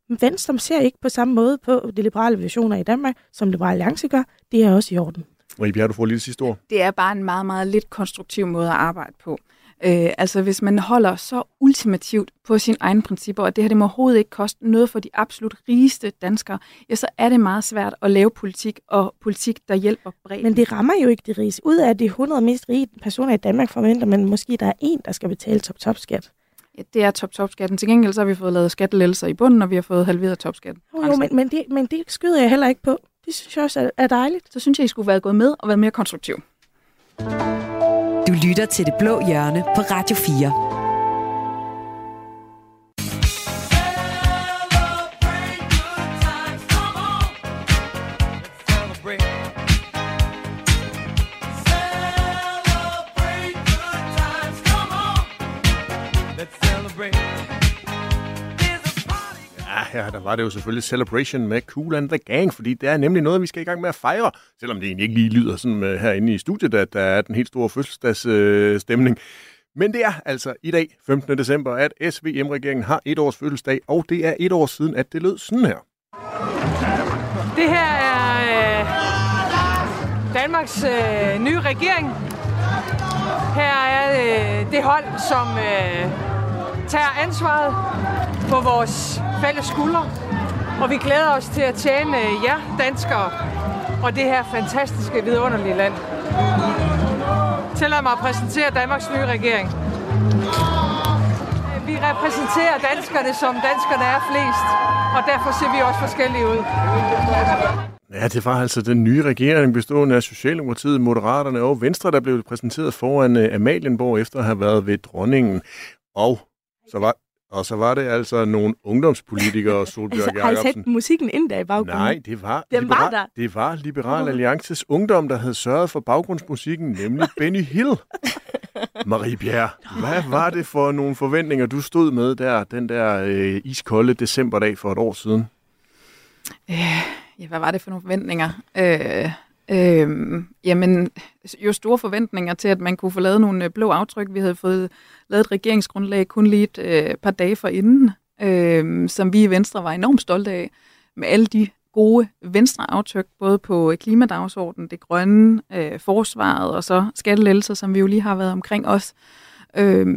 Men Venstre ser ikke på samme måde på de liberale visioner i Danmark, som Liberale Alliance gør. Det er også i orden. Marie Bjerre, du får lige sidste ord. Det er bare en meget, meget lidt konstruktiv måde at arbejde på. Øh, altså hvis man holder så ultimativt på sine egne principper, og det her det må overhovedet ikke koste noget for de absolut rigeste danskere, ja, så er det meget svært at lave politik, og politik, der hjælper bredt. Men det rammer jo ikke de rigeste. Ud af de 100 mest rige personer i Danmark forventer man måske, der er en, der skal betale top-top-skat. Ja, det er top-top-skatten. Til gengæld så har vi fået lavet skattelælser i bunden, og vi har fået halveret topskatten. Jo, jo men, men, det, men det skyder jeg heller ikke på. Det synes jeg også er dejligt. Så synes jeg, I skulle være gået med og været mere konstruktiv. Lytter til Det Blå Hjørne på Radio 4. her, der var det jo selvfølgelig Celebration med Cool and the Gang, fordi det er nemlig noget, vi skal i gang med at fejre, selvom det egentlig ikke lige lyder sådan uh, herinde i studiet, at der er den helt store fødselsdagsstemning. Uh, Men det er altså i dag, 15. december, at SVM-regeringen har et års fødselsdag, og det er et år siden, at det lød sådan her. Det her er øh, Danmarks øh, nye regering. Her er øh, det hold, som øh, tager ansvaret på vores fælles skuldre. Og vi glæder os til at tjene jer danskere og det her fantastiske, vidunderlige land. Tillad mig at præsentere Danmarks nye regering. vi repræsenterer danskerne, som danskerne er flest, og derfor ser vi også forskellige ud. Ja, det var altså den nye regering bestående af Socialdemokratiet, Moderaterne og Venstre, der blev præsenteret foran øh, Amalienborg efter at have været ved dronningen. Og så var, og så var det altså nogle ungdomspolitikere, [laughs] Solbjørg altså, Har I sat musikken ind der i baggrunden? Nej, det var, Den Liberal, var der. det var Liberal Alliances Ungdom, der havde sørget for baggrundsmusikken, nemlig [laughs] Benny Hill. Marie Bjerre, hvad var det for nogle forventninger, du stod med der, den der øh, iskolde decemberdag for et år siden? Øh, ja, hvad var det for nogle forventninger? Øh, øh, jamen, jo store forventninger til, at man kunne få lavet nogle øh, blå aftryk. Vi havde fået lavet et regeringsgrundlag kun lige et øh, par dage for inden, øh, som vi i Venstre var enormt stolte af, med alle de gode venstre aftryk, både på øh, klimadagsordenen, det grønne, øh, forsvaret og så skattelettelser, som vi jo lige har været omkring os. Øh,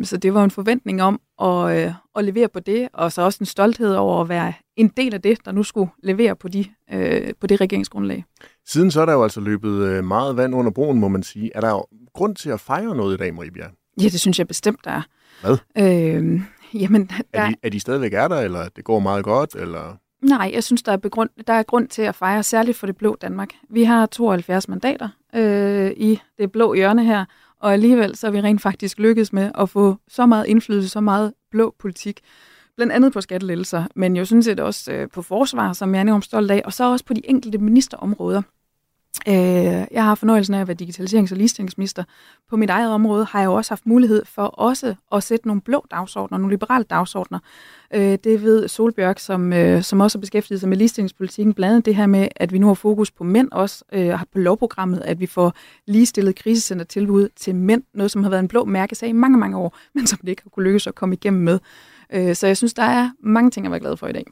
så det var en forventning om at, øh, at levere på det, og så også en stolthed over at være en del af det, der nu skulle levere på, de, øh, på det regeringsgrundlag. Siden så er der jo altså løbet øh, meget vand under broen, må man sige. Er der jo grund til at fejre noget i dag, Marie Bjerre? Ja, det synes jeg bestemt, der er. Hvad? Øh, jamen, der, Er de, er de stadigvæk er der, eller det går meget godt, eller... Nej, jeg synes, der er, begrund, der er grund til at fejre, særligt for det blå Danmark. Vi har 72 mandater øh, i det blå hjørne her, og alligevel så er vi rent faktisk lykkedes med at få så meget indflydelse, så meget blå politik. Blandt andet på skattelettelser, men jo sådan set også øh, på forsvar, som jeg er enormt stolt af, og så også på de enkelte ministerområder. Øh, jeg har fornøjelsen af at være digitaliserings- og ligestillingsminister. På mit eget område har jeg jo også haft mulighed for også at sætte nogle blå dagsordner, nogle liberale dagsordner. Øh, det ved Solbjørk, som, øh, som også har beskæftiget sig med ligestillingspolitikken, blandt andet det her med, at vi nu har fokus på mænd også, øh, har på lovprogrammet, at vi får ligestillet krisecentertilbud til mænd, noget som har været en blå mærkesag i mange, mange år, men som det ikke har kunne lykkes at komme igennem med. Øh, så jeg synes, der er mange ting at være glad for i dag.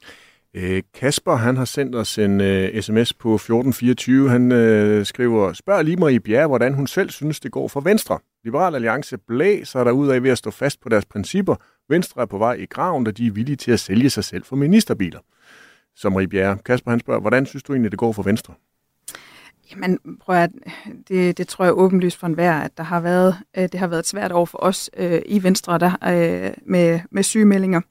Øh, Kasper, han har sendt os en øh, sms på 1424. Han øh, skriver, spørg lige Marie Bjerre, hvordan hun selv synes, det går for Venstre. Liberal Alliance blæser der ud af ved at stå fast på deres principper. Venstre er på vej i graven, da de er villige til at sælge sig selv for ministerbiler. Så Marie Bjerre, Kasper han spørger, hvordan synes du egentlig, det går for Venstre? Jamen, prøv at, det, det tror jeg åbenlyst for enhver, at der har været, øh, det har været et svært år for os øh, i Venstre der, øh, med, med sygemeldinger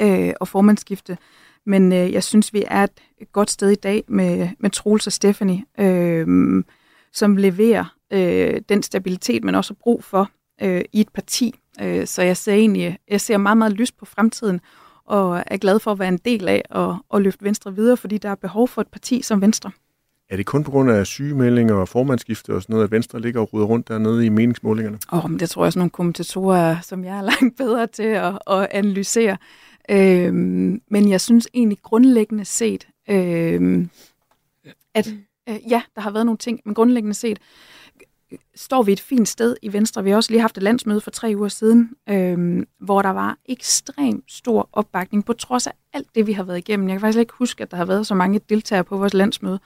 øh, og formandsskifte. Men øh, jeg synes, vi er et godt sted i dag med, med Troels og Stephanie, øh, som leverer øh, den stabilitet, man også har brug for øh, i et parti. Øh, så jeg ser egentlig, jeg ser meget, meget lyst på fremtiden, og er glad for at være en del af at, at løfte Venstre videre, fordi der er behov for et parti som Venstre. Er det kun på grund af sygemeldinger og formandsskifte og sådan noget, at Venstre ligger og ruder rundt dernede i meningsmålingerne? Åh, oh, men det tror jeg, sådan nogle kommentatorer, som jeg er [laughs] langt bedre til at, at analysere. Øhm, men jeg synes egentlig grundlæggende set, øhm, at øh, ja, der har været nogle ting, men grundlæggende set står vi et fint sted i Venstre. Vi har også lige haft et landsmøde for tre uger siden, øhm, hvor der var ekstrem stor opbakning, på trods af alt det, vi har været igennem. Jeg kan faktisk ikke huske, at der har været så mange deltagere på vores landsmøde.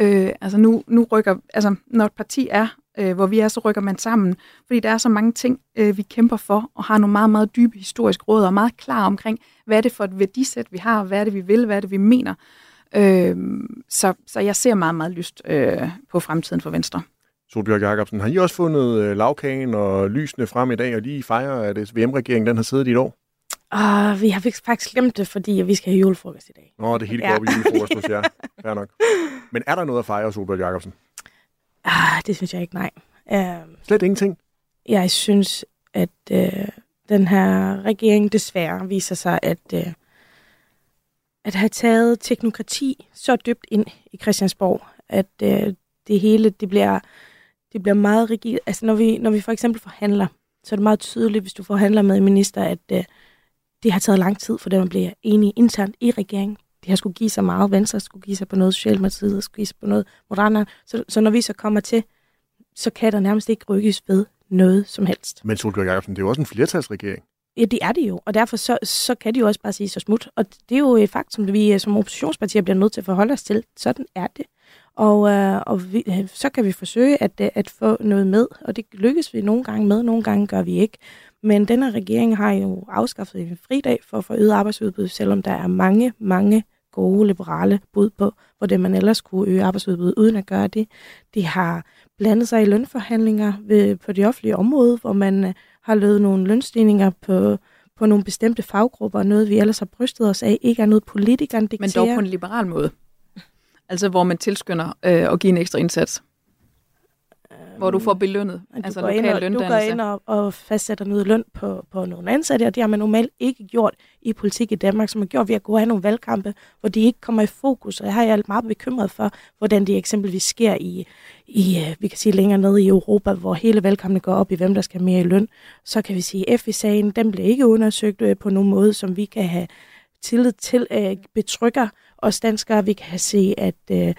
Øh, altså nu, nu rykker, altså når et parti er, øh, hvor vi er, så rykker man sammen, fordi der er så mange ting, øh, vi kæmper for, og har nogle meget, meget dybe historiske råd, og meget klar omkring, hvad er det for et værdisæt, vi har, hvad er det, vi vil, hvad er det, vi mener. Øh, så, så jeg ser meget, meget lyst øh, på fremtiden for Venstre. Solbjørg Jacobsen, har I også fundet øh, lavkagen og lysene frem i dag, og lige fejrer, at SVM-regeringen den har siddet i et år? Uh, vi har faktisk glemt det, fordi vi skal have julefrokost i dag. Nå, det hele går ja. op i julefrokost hos jer. Fair nok. Men er der noget at fejre, Solbjørg Jacobsen? Uh, det synes jeg ikke, nej. Uh, Slet ingenting? Jeg synes, at uh, den her regering desværre viser sig at, uh, at have taget teknokrati så dybt ind i Christiansborg, at uh, det hele det bliver, det bliver meget rigidt. Altså når vi, når vi for eksempel forhandler, så er det meget tydeligt, hvis du forhandler med en minister, at uh, det har taget lang tid for dem at blive enige internt i regeringen. Det har skulle give sig meget. Venstre skulle give sig på noget, Socialdemokratiet skulle give sig på noget, Moderaterne. Så, så når vi så kommer til, så kan der nærmest ikke rykkes ved noget som helst. Men Solbjørg Jacobsen, det er jo også en flertalsregering. Ja, det er det jo, og derfor så, så kan de jo også bare sige så smut. Og det er jo et faktum, vi som oppositionspartier bliver nødt til at forholde os til. Sådan er det. Og, øh, og vi, så kan vi forsøge at, at få noget med, og det lykkes vi nogle gange med, nogle gange gør vi ikke. Men denne regering har jo afskaffet en fridag for at få øget arbejdsudbud, selvom der er mange, mange gode liberale bud på, hvordan man ellers kunne øge arbejdsudbuddet uden at gøre det. De har blandet sig i lønforhandlinger ved, på det offentlige område, hvor man har løbet nogle lønstigninger på, på nogle bestemte faggrupper, noget vi ellers har brystet os af, ikke er noget politikeren dikterer. Men dog på en liberal måde. Altså hvor man tilskynder øh, at give en ekstra indsats. Hvor du får belønnet. Du altså ind, og, du går ind og, og fastsætter noget løn på, på nogle ansatte, og det har man normalt ikke gjort i politik i Danmark, som har gjort ved at gå have nogle valgkampe, hvor de ikke kommer i fokus. Og jeg har jeg meget bekymret for, hvordan det eksempelvis sker i, i, øh, vi kan sige længere nede i Europa, hvor hele valgkampen går op i, hvem der skal mere i løn. Så kan vi sige, at FI-sagen, den bliver ikke undersøgt øh, på nogen måde, som vi kan have tillid til, at betrykker os danskere. Vi kan se, at øh,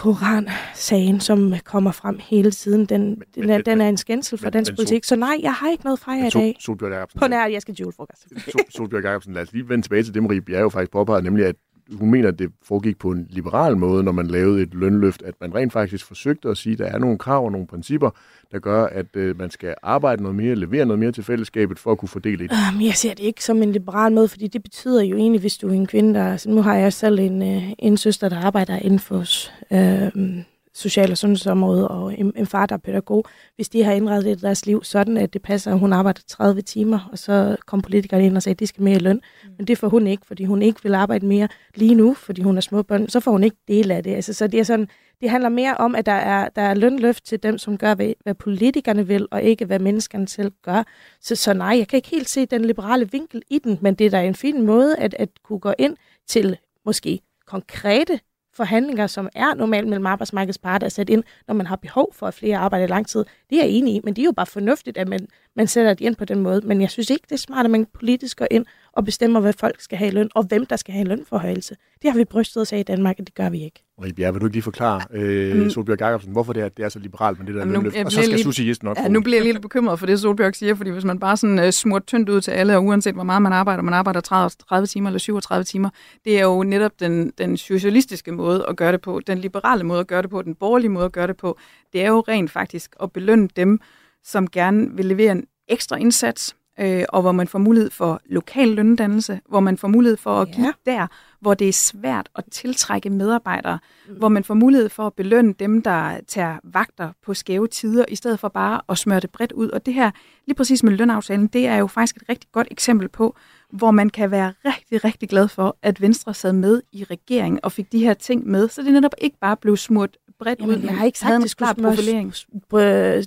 Koran-sagen, som kommer frem hele tiden, den, men, den, er, men, den er en skændsel for men, dansk men, politik. Så nej, jeg har ikke noget fra jer i dag. Solbjørg Jacobsen. På nær, jeg skal julefrokost. Solbjørg Jacobsen, lad os lige vende tilbage til det, Marie Bjerg jo faktisk påpegede, nemlig at hun mener, at det foregik på en liberal måde, når man lavede et lønløft, at man rent faktisk forsøgte at sige, at der er nogle krav og nogle principper, der gør, at øh, man skal arbejde noget mere, levere noget mere til fællesskabet for at kunne fordele det? Jamen, øhm, jeg ser det ikke som en liberal måde, fordi det betyder jo egentlig, hvis du er en kvinde, der... Altså, nu har jeg selv en, øh, en søster, der arbejder inden for øh, social- og sundhedsområde, og en, en far, der er pædagog, hvis de har indrettet deres liv sådan, at det passer, at hun arbejder 30 timer, og så kom politikerne ind og sagde, at de skal mere i løn. Mm. Men det får hun ikke, fordi hun ikke vil arbejde mere lige nu, fordi hun er små børn. Så får hun ikke del af det. Altså, så det er sådan, det handler mere om, at der er, der er lønløft til dem, som gør, hvad, hvad politikerne vil, og ikke hvad menneskerne selv gør. Så, så nej, jeg kan ikke helt se den liberale vinkel i den, men det er da en fin måde at, at kunne gå ind til måske konkrete forhandlinger, som er normalt mellem arbejdsmarkedets parter at sætte ind, når man har behov for, at flere arbejder i lang tid. Det er jeg enig i, men det er jo bare fornuftigt, at man, man sætter det ind på den måde. Men jeg synes ikke, det er smart, at man politisk går ind og bestemmer, hvad folk skal have i løn, og hvem der skal have en lønforhøjelse. Det har vi brystet os af i Danmark, og det gør vi ikke. Marie Bjerre, vil du ikke lige forklare, øh, mm. Solbjørg Jacobsen, hvorfor det er, det er så liberalt med det der lønløft? Og så skal lige, Susie nok ja, nu bliver jeg lidt bekymret for det, Solbjørg siger, fordi hvis man bare sådan uh, smurt tyndt ud til alle, og uanset hvor meget man arbejder, man arbejder 30, 30 timer eller 37 timer, det er jo netop den, den socialistiske måde at gøre det på, den liberale måde at gøre det på, den borgerlige måde at gøre det på. Det er jo rent faktisk at belønne dem, som gerne vil levere en ekstra indsats, øh, og hvor man får mulighed for lokal løndannelse, hvor man får mulighed for at ja. give der, hvor det er svært at tiltrække medarbejdere, mm. hvor man får mulighed for at belønne dem, der tager vagter på skæve tider, i stedet for bare at smøre det bredt ud. Og det her, lige præcis med lønaftalen, det er jo faktisk et rigtig godt eksempel på, hvor man kan være rigtig, rigtig glad for, at Venstre sad med i regeringen og fik de her ting med, så det netop ikke bare blev smurt bredt Jamen, ud. Jeg har ikke sagt, at det skulle profilering.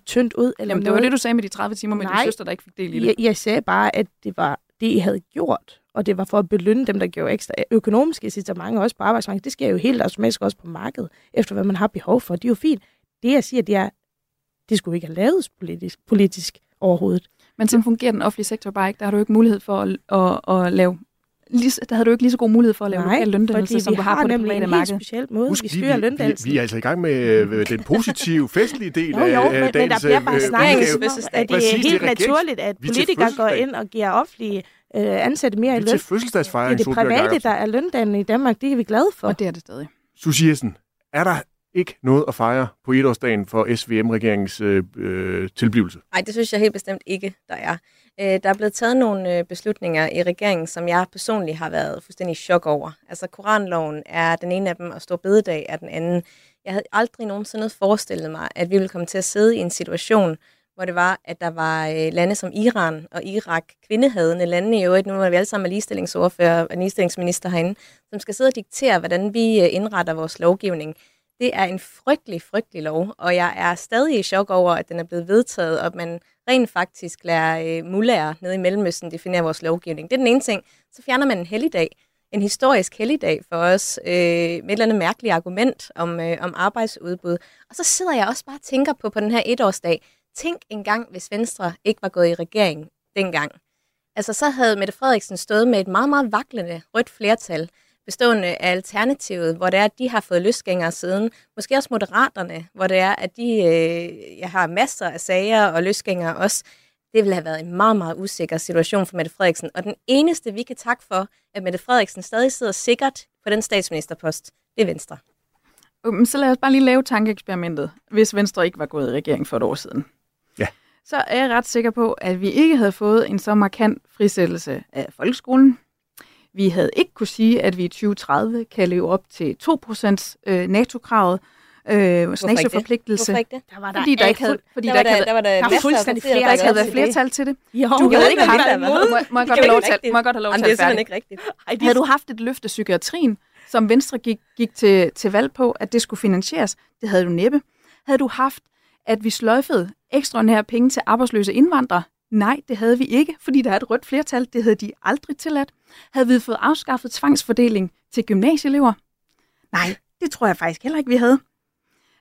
tyndt ud. Eller Jamen, det var det, du sagde med de 30 timer med din søster, der ikke fik del i det. Jeg, jeg sagde bare, at det var det, I havde gjort, og det var for at belønne dem, der gjorde ekstra økonomiske incitamenter også på arbejdsmarkedet. Det sker jo helt automatisk også på markedet, efter hvad man har behov for. Det er jo fint. Det, jeg siger, det er, det skulle ikke have lavet politisk, politisk overhovedet. Men sådan fungerer den offentlige sektor bare ikke. Der har du ikke mulighed for at, at, at lave lige, der havde du ikke lige så god mulighed for at lave Nej, lokal løndannelse, som du har på det private marked. Nej, speciel måde, Husk, vi styrer løndannelsen. Vi, vi er altså i gang med øh, den positive, festlige del jo, jo, af men, dagens... men der bliver bare øh, snakket, at det er helt naturligt, at politikere går ind og giver offentlige øh, ansatte mere i løn. til fødselsdagsfejring, Det er det private, der er løndannende i Danmark. Det er vi glade for. Og det er det stadig. Susie Jessen, er der ikke noget at fejre på etårsdagen for SVM-regeringens øh, øh, tilblivelse? Nej, det synes jeg helt bestemt ikke, der er. Øh, der er blevet taget nogle øh, beslutninger i regeringen, som jeg personligt har været fuldstændig i chok over. Altså, Koranloven er den ene af dem, og Stor Bededag er den anden. Jeg havde aldrig nogensinde forestillet mig, at vi ville komme til at sidde i en situation, hvor det var, at der var øh, lande som Iran og Irak, kvindehadende lande i øvrigt, nu er vi alle sammen ligestillingsordfører og ligestillingsminister herinde, som skal sidde og diktere, hvordan vi øh, indretter vores lovgivning. Det er en frygtelig, frygtelig lov, og jeg er stadig i chok over, at den er blevet vedtaget, og at man rent faktisk lader øh, mullager nede i Mellemøsten definere vores lovgivning. Det er den ene ting. Så fjerner man en helligdag, en historisk helligdag for os, øh, med et eller andet mærkeligt argument om, øh, om arbejdsudbud. Og så sidder jeg også bare og tænker på, på den her etårsdag, tænk engang, hvis Venstre ikke var gået i regering dengang. Altså, så havde Mette Frederiksen stået med et meget, meget vaklende rødt flertal, bestående af Alternativet, hvor det er, at de har fået løsgængere siden. Måske også Moderaterne, hvor det er, at de øh, jeg har masser af sager og løsgængere også. Det ville have været en meget, meget usikker situation for Mette Frederiksen. Og den eneste, vi kan takke for, at Mette Frederiksen stadig sidder sikkert på den statsministerpost, det er Venstre. Um, så lad os bare lige lave tankeeksperimentet, hvis Venstre ikke var gået i regering for et år siden. Ja. Så er jeg ret sikker på, at vi ikke havde fået en så markant frisættelse af folkeskolen, vi havde ikke kunne sige, at vi i 2030 kan leve op til 2% øh, NATO-kravet. øh, NATO-forpligtelse. Hvorfor ikke det? Der var der Fordi der ikke havde, fordi Der der der, der havde, var der, der af fuldstændig partier, der ikke havde været til det. flertal til det. Jo, Du havde det ikke haft, være. må, jeg godt Det have lov ikke til, rigtigt. må jeg godt have lov Jamen, til det er simpelthen ikke rigtigt. Havde du haft et løfte psykiatrien, som Venstre gik, gik til, til valg på, at det skulle finansieres, det havde du næppe. Havde du haft, at vi sløjfede ekstraordinære penge til arbejdsløse indvandrere? Nej, det havde vi ikke, fordi der er et rødt flertal. Det havde de aldrig tilladt. Havde vi fået afskaffet tvangsfordeling til gymnasieelever? Nej, det tror jeg faktisk heller ikke, vi havde.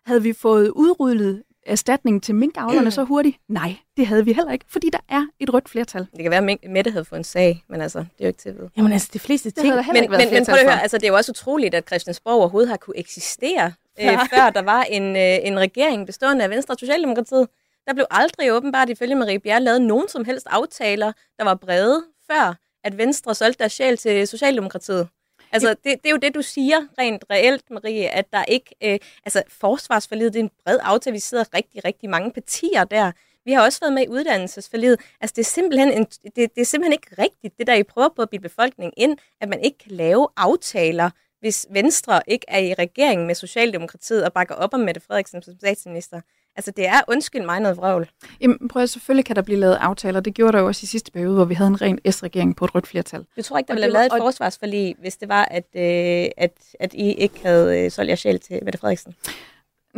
Havde vi fået udryddet erstatningen til minkavlerne så hurtigt? Nej, det havde vi heller ikke, fordi der er et rødt flertal. Det kan være, at Mette havde fået en sag, men altså, det er jo ikke til at vide. Jamen altså, de fleste Det ting... havde der heller Men, ikke været men, men prøv at høre, altså, det er jo også utroligt, at Christiansborg overhovedet har kunne eksistere, øh, før der var en, øh, en regering bestående af Venstre og Socialdemokratiet. Der blev aldrig åbenbart ifølge Marie Bjerre lavet nogen som helst aftaler, der var brede, før at Venstre solgte deres sjæl til Socialdemokratiet. Altså, det, det er jo det, du siger rent reelt, Marie, at der ikke... Øh, altså, forsvarsforlidet, det er en bred aftale. Vi sidder rigtig, rigtig mange partier der. Vi har også været med i uddannelsesforlidet. Altså, det er simpelthen, en, det, det er simpelthen ikke rigtigt, det der I prøver på at bilde befolkningen ind, at man ikke kan lave aftaler, hvis Venstre ikke er i regering med Socialdemokratiet og bakker op om Mette Frederiksen som statsminister. Altså, det er, undskyld mig, noget vrøvl. Jamen, prøv at, selvfølgelig kan der blive lavet aftaler. Det gjorde der jo også i sidste periode, hvor vi havde en ren S-regering på et rødt flertal. Du tror ikke, der ville have lavet et og- forsvarsforlig, hvis det var, at, øh, at, at I ikke havde øh, solgt jer sjæl til Mette Frederiksen?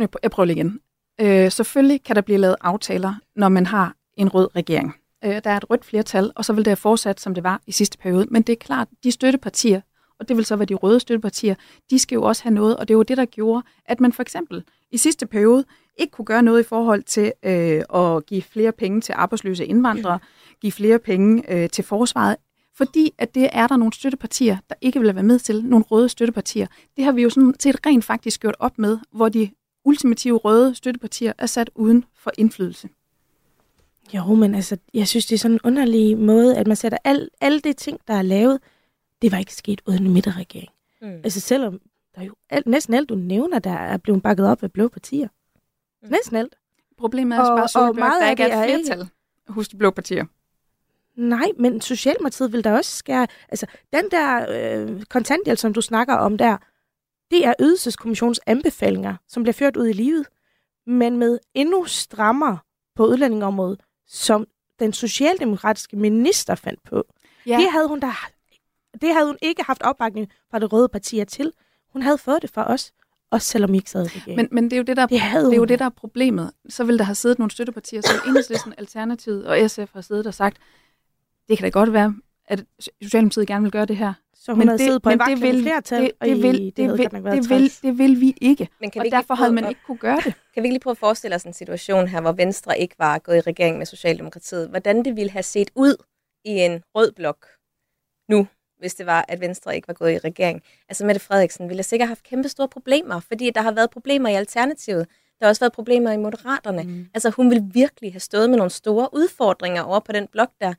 Prø- Jeg prøver lige igen. Øh, selvfølgelig kan der blive lavet aftaler, når man har en rød regering. Øh, der er et rødt flertal, og så vil det have fortsat, som det var i sidste periode. Men det er klart, de støttepartier, og det vil så være de røde støttepartier, de skal jo også have noget, og det var det, der gjorde, at man for eksempel i sidste periode ikke kunne gøre noget i forhold til øh, at give flere penge til arbejdsløse indvandrere, give flere penge øh, til forsvaret, fordi at det er der nogle støttepartier, der ikke vil være med til, nogle røde støttepartier. Det har vi jo sådan set rent faktisk gjort op med, hvor de ultimative røde støttepartier er sat uden for indflydelse. Jo, men altså, jeg synes, det er sådan en underlig måde, at man sætter al, alle de ting, der er lavet, det var ikke sket uden en midterregering. Mm. Altså selvom der er jo alt, næsten alt, du nævner, der er blevet bakket op af blå partier. Mm. Næsten alt. Problemet er Og- og, bare, og meget der ikke er et ikke- flertal hos de blå partier. Nej, men Socialdemokratiet vil da også skære... Altså, den der øh, kontanthjælp, som du snakker om der, det er ydelseskommissionens anbefalinger, som bliver ført ud i livet, men med endnu strammere på udlændingområdet, som den socialdemokratiske minister fandt på. Ja. Det havde hun da det havde hun ikke haft opbakning fra det røde partier til. Hun havde fået det fra os, også selvom I ikke sad i. Men, men det er jo det, der, det, havde det er jo det, der er problemet. Så vil der have siddet nogle støttepartier, som [coughs] Enhedslisten, Alternativet og SF har siddet og sagt, det kan da godt være, at Socialdemokratiet gerne vil gøre det her. Så hun havde siddet på en det vil, flertal, det, og det, vil, det det, vil, det, vil, det vil vi ikke. Men kan og vi ikke derfor havde man at- ikke kunne gøre det. Kan vi ikke lige prøve at forestille os en situation her, hvor Venstre ikke var gået i regering med Socialdemokratiet? Hvordan det ville have set ud i en rød blok nu, hvis det var, at Venstre ikke var gået i regering? Altså Mette Frederiksen ville sikkert have haft kæmpe store problemer, fordi der har været problemer i Alternativet. Der har også været problemer i Moderaterne. Mm. Altså hun ville virkelig have stået med nogle store udfordringer over på den blok der.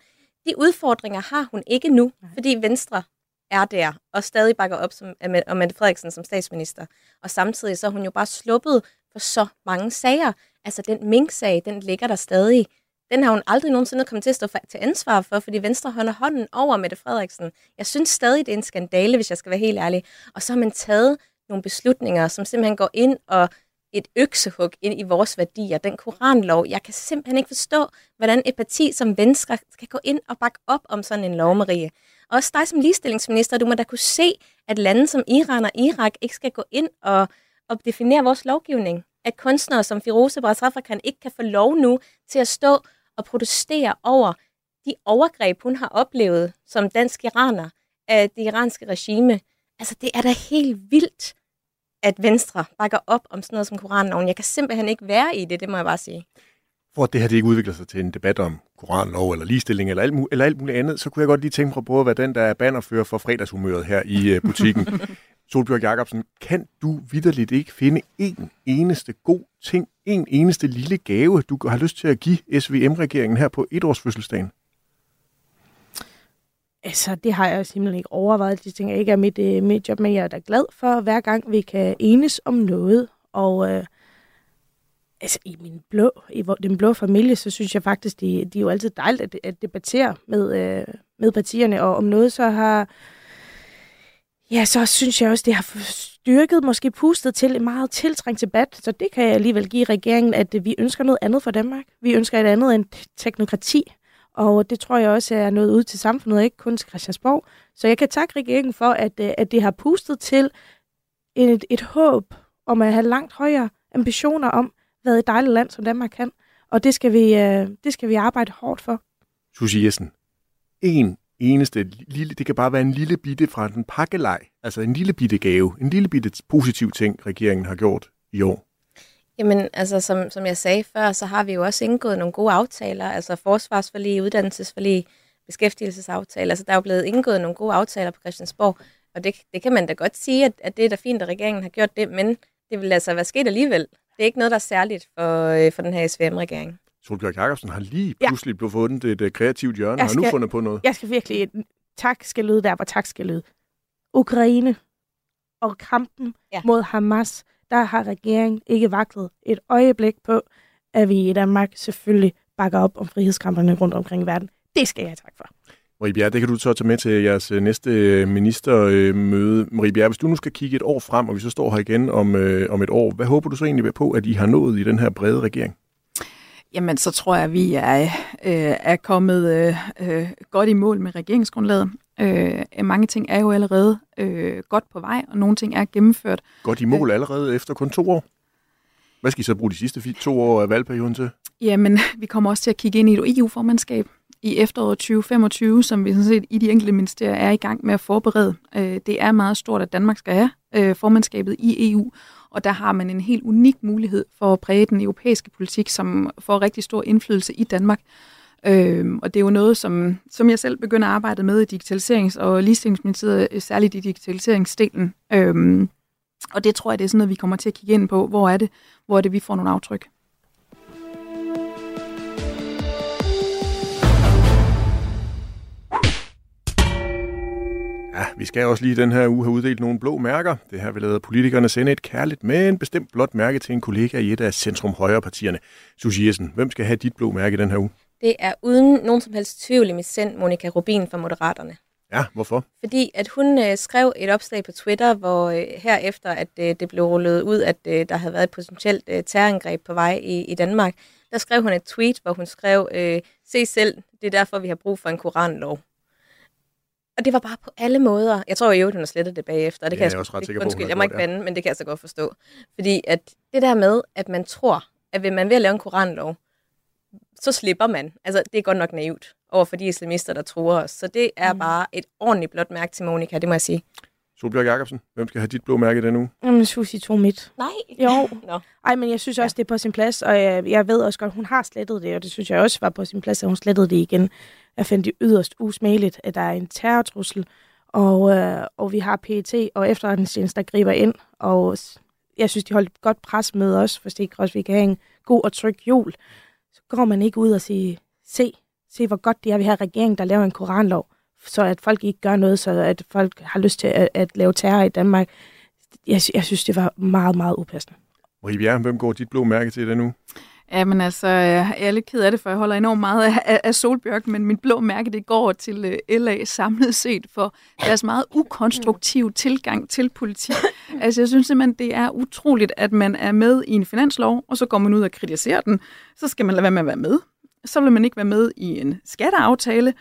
De udfordringer har hun ikke nu, fordi Venstre er der og stadig bakker op som, om Mette Frederiksen som statsminister. Og samtidig så er hun jo bare sluppet for så mange sager. Altså den mink-sag, den ligger der stadig. Den har hun aldrig nogensinde kommet til at stå til ansvar for, fordi Venstre holder hånden over Mette Frederiksen. Jeg synes stadig, det er en skandale, hvis jeg skal være helt ærlig. Og så har man taget nogle beslutninger, som simpelthen går ind og et øksehug ind i vores værdier, den koranlov. Jeg kan simpelthen ikke forstå, hvordan et parti som Venstre kan gå ind og bakke op om sådan en lov, Marie. Også dig som ligestillingsminister, du må da kunne se, at lande som Iran og Irak ikke skal gå ind og, og definere vores lovgivning. At kunstnere som Firoze Brazafakan ikke kan få lov nu til at stå og protestere over de overgreb, hun har oplevet som dansk iraner af det iranske regime. Altså, det er da helt vildt, at Venstre bakker op om sådan noget som koranloven. Jeg kan simpelthen ikke være i det, det må jeg bare sige. For at det her det ikke udvikler sig til en debat om koranlov eller ligestilling eller alt, eller alt muligt andet, så kunne jeg godt lige tænke mig at prøve at være den, der er bannerfører for fredagshumøret her i øh, butikken. [laughs] Solbjørg Jacobsen, kan du vidderligt ikke finde en eneste god ting, en eneste lille gave, du har lyst til at give SVM-regeringen her på etårsfødselsdagen? Altså, det har jeg simpelthen ikke overvejet. Det tænker jeg ikke er mit, øh, mit job, men jeg er da glad for, hver gang vi kan enes om noget. Og øh, altså, i min blå, i den blå familie, så synes jeg faktisk, det, de er jo altid dejligt at, at debattere med, øh, med partierne. Og om noget, så har ja, så synes jeg også, det har styrket, måske pustet til en meget tiltrængt debat. Så det kan jeg alligevel give regeringen, at øh, vi ønsker noget andet for Danmark. Vi ønsker et andet end teknokrati. Og det tror jeg også er noget ud til samfundet, ikke kun til Christiansborg. Så jeg kan takke regeringen for, at, øh, at det har pustet til et, et håb om at have langt højere ambitioner om, hvad et dejligt land som Danmark kan. Og det skal vi, øh, det skal vi arbejde hårdt for. Susie Jessen, en eneste lille, det kan bare være en lille bitte fra den pakkelej, altså en lille bitte gave, en lille bitte positiv ting, regeringen har gjort i år. Jamen, altså som, som jeg sagde før, så har vi jo også indgået nogle gode aftaler, altså forsvarsforlig, uddannelsesforlig, beskæftigelsesaftaler. Altså der er jo blevet indgået nogle gode aftaler på Christiansborg, og det, det kan man da godt sige, at, at det er da fint, at regeringen har gjort det, men det vil altså være sket alligevel. Det er ikke noget, der er særligt for, øh, for den her SVM-regering. Solbjørg Jacobsen har lige pludselig ja. blevet fundet et uh, kreativt hjørne, og har nu fundet på noget. Jeg skal virkelig, tak skal lyde der, hvor tak skal lyde. Ukraine og kampen ja. mod Hamas, der har regeringen ikke vaklet et øjeblik på, at vi i Danmark selvfølgelig bakker op om frihedskamperne rundt omkring i verden. Det skal jeg tak for. Marie Bjerre, det kan du så tage med til jeres øh, næste øh, ministermøde. Marie Bjerre, hvis du nu skal kigge et år frem, og vi så står her igen om, øh, om et år, hvad håber du så egentlig på, at I har nået i den her brede regering? Jamen, så tror jeg, at vi er, øh, er kommet øh, øh, godt i mål med regeringsgrundlaget. Øh, mange ting er jo allerede øh, godt på vej, og nogle ting er gennemført. Godt i mål allerede efter kun to år? Hvad skal I så bruge de sidste to år af valgperioden til? Jamen, [laughs] vi kommer også til at kigge ind i et EU-formandskab i efteråret 2025, som vi sådan set i de enkelte ministerier er i gang med at forberede. Øh, det er meget stort, at Danmark skal have øh, formandskabet i EU, og der har man en helt unik mulighed for at præge den europæiske politik, som får rigtig stor indflydelse i Danmark. Øhm, og det er jo noget, som, som jeg selv begynder at arbejde med i digitaliserings- og ligestillingsministeriet, øh, særligt i digitaliseringsdelen. Øhm, og det tror jeg, det er sådan noget, vi kommer til at kigge ind på. Hvor er det, hvor er det vi får nogle aftryk? Vi skal også lige den her uge have uddelt nogle blå mærker. Det her vil lade politikerne sende et kærligt, men bestemt blåt mærke til en kollega i et af Centrum Højre partierne. Susie Jessen, hvem skal have dit blå mærke den her uge? Det er uden nogen som helst tvivl i mit sind Monika Rubin fra Moderaterne. Ja, hvorfor? Fordi at hun øh, skrev et opslag på Twitter, hvor øh, herefter at øh, det blev rullet ud, at øh, der havde været et potentielt øh, terrorangreb på vej i, i Danmark, der skrev hun et tweet, hvor hun skrev, øh, se selv, det er derfor, vi har brug for en koranlov. Og det var bare på alle måder. Jeg tror jo, hun har slettet det bagefter. Det kan jeg, jeg, også ret sikker undskyld, jeg må ikke bande, men det kan jeg så godt forstå. Fordi at det der med, at man tror, at hvis man vil lave en koranlov, så slipper man. Altså, det er godt nok naivt over for de islamister, der tror os. Så det er mm. bare et ordentligt blåt mærke til Monika, det må jeg sige. Solbjørg Jacobsen, hvem skal have dit blå mærke den uge? Jamen, Susie tog mit. Nej. Jo. [laughs] no. Ej, men jeg synes også, ja. det er på sin plads, og jeg, jeg ved også godt, hun har slettet det, og det synes jeg også var på sin plads, at hun slettede det igen. Jeg fandt det yderst usmageligt, at der er en terrortrussel, og, øh, og vi har PET og efterretningstjenester, der griber ind, og jeg synes, de holdt godt pres med os, for det også, vi kan have en god og tryg jul. Så går man ikke ud og siger, se, se hvor godt det er, vi har regeringen, der laver en koranlov, så at folk ikke gør noget, så at folk har lyst til at, at lave terror i Danmark. Jeg, jeg synes, det var meget, meget upassende. Marie Bjerre, hvem går dit blå mærke til det nu? Ja, men altså, jeg er lidt ked af det, for jeg holder enormt meget af, af, Solbjørk, men mit blå mærke, det går til øh, LA samlet set for deres meget ukonstruktive tilgang til politik. [laughs] Altså, jeg synes simpelthen, det er utroligt, at man er med i en finanslov, og så går man ud og kritiserer den. Så skal man lade være med at være med. Så vil man ikke være med i en skatteaftale,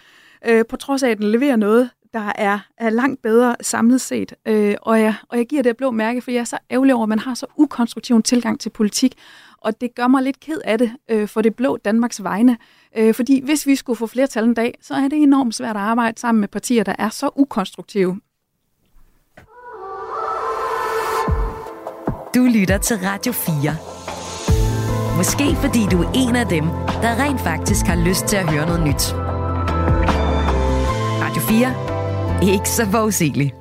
øh, på trods af, at den leverer noget, der er, er langt bedre samlet set. Øh, og, jeg, og jeg giver det blå mærke, for jeg er så ærgerlig over, at man har så ukonstruktiv en tilgang til politik, og det gør mig lidt ked af det øh, for det blå Danmarks vegne. Øh, fordi hvis vi skulle få flertal en dag, så er det enormt svært at arbejde sammen med partier, der er så ukonstruktive. Du lytter til Radio 4. Måske fordi du er en af dem, der rent faktisk har lyst til at høre noget nyt. Radio 4. Ikke så forudsigeligt.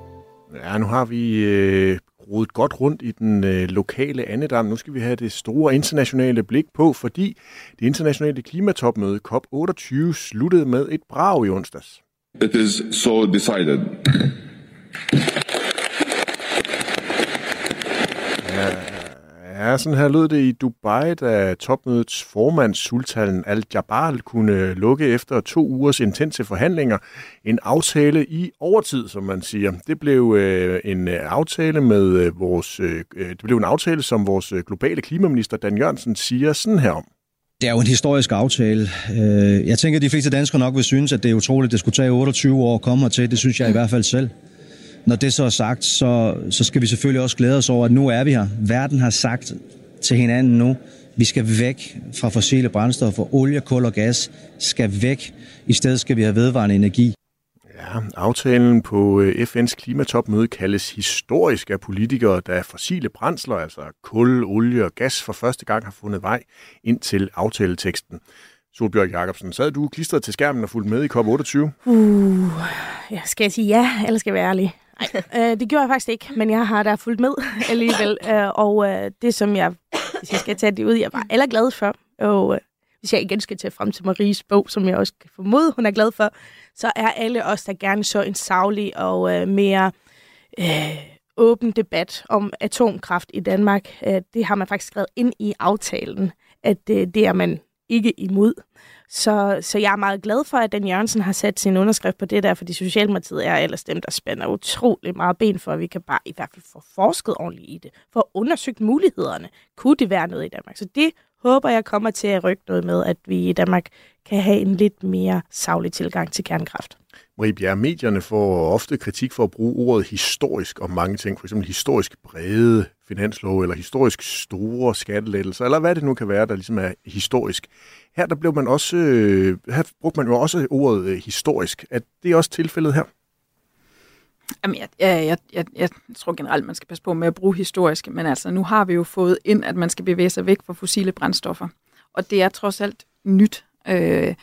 Ja, nu har vi øh, rodet godt rundt i den øh, lokale andedam. Nu skal vi have det store internationale blik på, fordi det internationale klimatopmøde COP28 sluttede med et brag i onsdags. It is so decided. Ja, sådan her lød det i Dubai, da topmødets formand Sultan Al-Jabal kunne lukke efter to ugers intense forhandlinger en aftale i overtid, som man siger. Det blev øh, en øh, aftale med øh, vores øh, øh, det blev en aftale, som vores globale klimaminister Dan Jørgensen siger sådan her om. Det er jo en historisk aftale. Jeg tænker, at de fleste danskere nok vil synes, at det er utroligt, at det skulle tage 28 år at komme til. Det synes jeg i hvert fald selv. Når det så er sagt, så, så skal vi selvfølgelig også glæde os over, at nu er vi her. Verden har sagt til hinanden nu, vi skal væk fra fossile brændstoffer. Olie, kul og gas skal væk. I stedet skal vi have vedvarende energi. Ja, aftalen på øh, FN's klimatopmøde kaldes historisk af politikere, da fossile brændsler, altså kul, olie og gas, for første gang har fundet vej ind til aftaleteksten. Solbjørg Jacobsen, sad du klistret til skærmen og fulgte med i COP28? Uh, ja, skal jeg sige ja, eller skal jeg være ærlig? Øh, det gjorde jeg faktisk ikke, men jeg har da fulgt med [laughs] alligevel. Øh, og øh, det, som jeg, hvis jeg skal tage det ud, jeg var aller glad for, og øh, hvis jeg igen skal tage frem til Maries bog, som jeg også kan formode, hun er glad for, så er alle os, der gerne så en savlig og øh, mere øh, åben debat om atomkraft i Danmark. Øh, det har man faktisk skrevet ind i aftalen, at øh, det er man ikke imod. Så, så jeg er meget glad for, at Dan Jørgensen har sat sin underskrift på det der, fordi Socialdemokratiet er ellers dem, der spænder utrolig meget ben for, at vi kan bare i hvert fald få forsket ordentligt i det, for undersøgt mulighederne. Kunne det være noget i Danmark? Så det håber jeg kommer til at rykke noget med, at vi i Danmark kan have en lidt mere savlig tilgang til kernekraft. Marie Bjerre, medierne får ofte kritik for at bruge ordet historisk om mange ting, f.eks. historisk brede finanslov, eller historisk store skattelettelser, eller hvad det nu kan være, der ligesom er historisk. Her der blev man også, øh, her brugte man jo også ordet øh, historisk. Er det også tilfældet her? Jamen, jeg, jeg, jeg, jeg, jeg tror generelt, man skal passe på med at bruge historisk, men altså, nu har vi jo fået ind, at man skal bevæge sig væk fra fossile brændstoffer. Og det er trods alt nyt. Øh,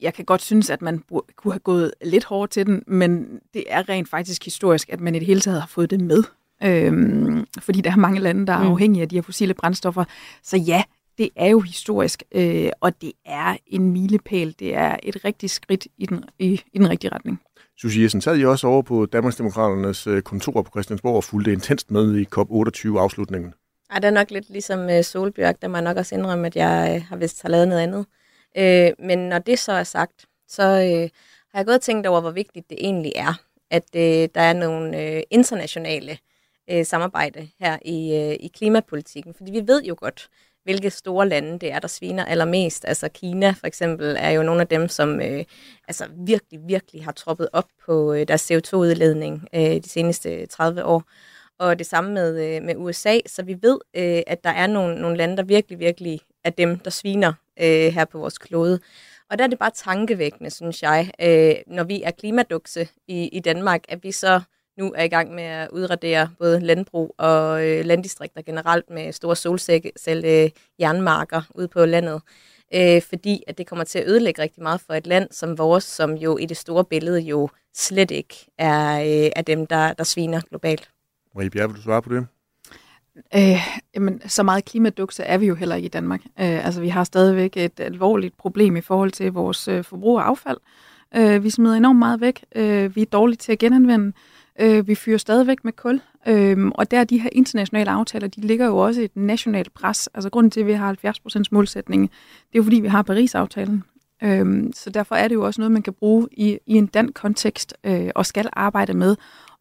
jeg kan godt synes, at man kunne have gået lidt hårdt til den, men det er rent faktisk historisk, at man i det hele taget har fået det med. Øhm, fordi der er mange lande, der er mm. afhængige af de her fossile brændstoffer. Så ja, det er jo historisk, øh, og det er en milepæl. Det er et rigtigt skridt i den, i, i den rigtige retning. Susie Jessen, sad I også over på Danmarksdemokraternes øh, kontor på Christiansborg og fulgte intenst med i COP28-afslutningen? Ja, det er nok lidt ligesom uh, Solbjørg, der må jeg nok også indrømme, at jeg uh, har vist har lavet noget andet. Uh, men når det så er sagt, så uh, har jeg gået og tænkt over, hvor vigtigt det egentlig er, at uh, der er nogle uh, internationale øh, samarbejde her i, øh, i klimapolitikken. Fordi vi ved jo godt, hvilke store lande det er, der sviner allermest. Altså Kina for eksempel er jo nogle af dem, som øh, altså virkelig, virkelig har troppet op på øh, deres CO2-udledning øh, de seneste 30 år. Og det samme med, øh, med USA, så vi ved, øh, at der er nogle, nogle lande, der virkelig, virkelig er dem, der sviner øh, her på vores klode. Og der er det bare tankevækkende, synes jeg, øh, når vi er klimadukse i, i Danmark, at vi så nu er i gang med at udradere både landbrug og øh, landdistrikter generelt med store solcelle jernmarker ude på landet. Øh, fordi at det kommer til at ødelægge rigtig meget for et land som vores, som jo i det store billede jo slet ikke er, øh, er dem, der, der sviner globalt. Marie Bjerre, vil du svare på det? Øh, jamen, så meget klimadukse er vi jo heller ikke i Danmark. Øh, altså, vi har stadigvæk et alvorligt problem i forhold til vores øh, forbrug af affald. Øh, vi smider enormt meget væk. Øh, vi er dårlige til at genanvende. Øh, Øh, vi fyrer stadigvæk med kul, øh, og der de her internationale aftaler, de ligger jo også et nationalt pres. Altså grunden til, at vi har 70% målsætning, det er jo fordi, vi har Paris-aftalen. Øh, så derfor er det jo også noget, man kan bruge i, i en dansk kontekst øh, og skal arbejde med.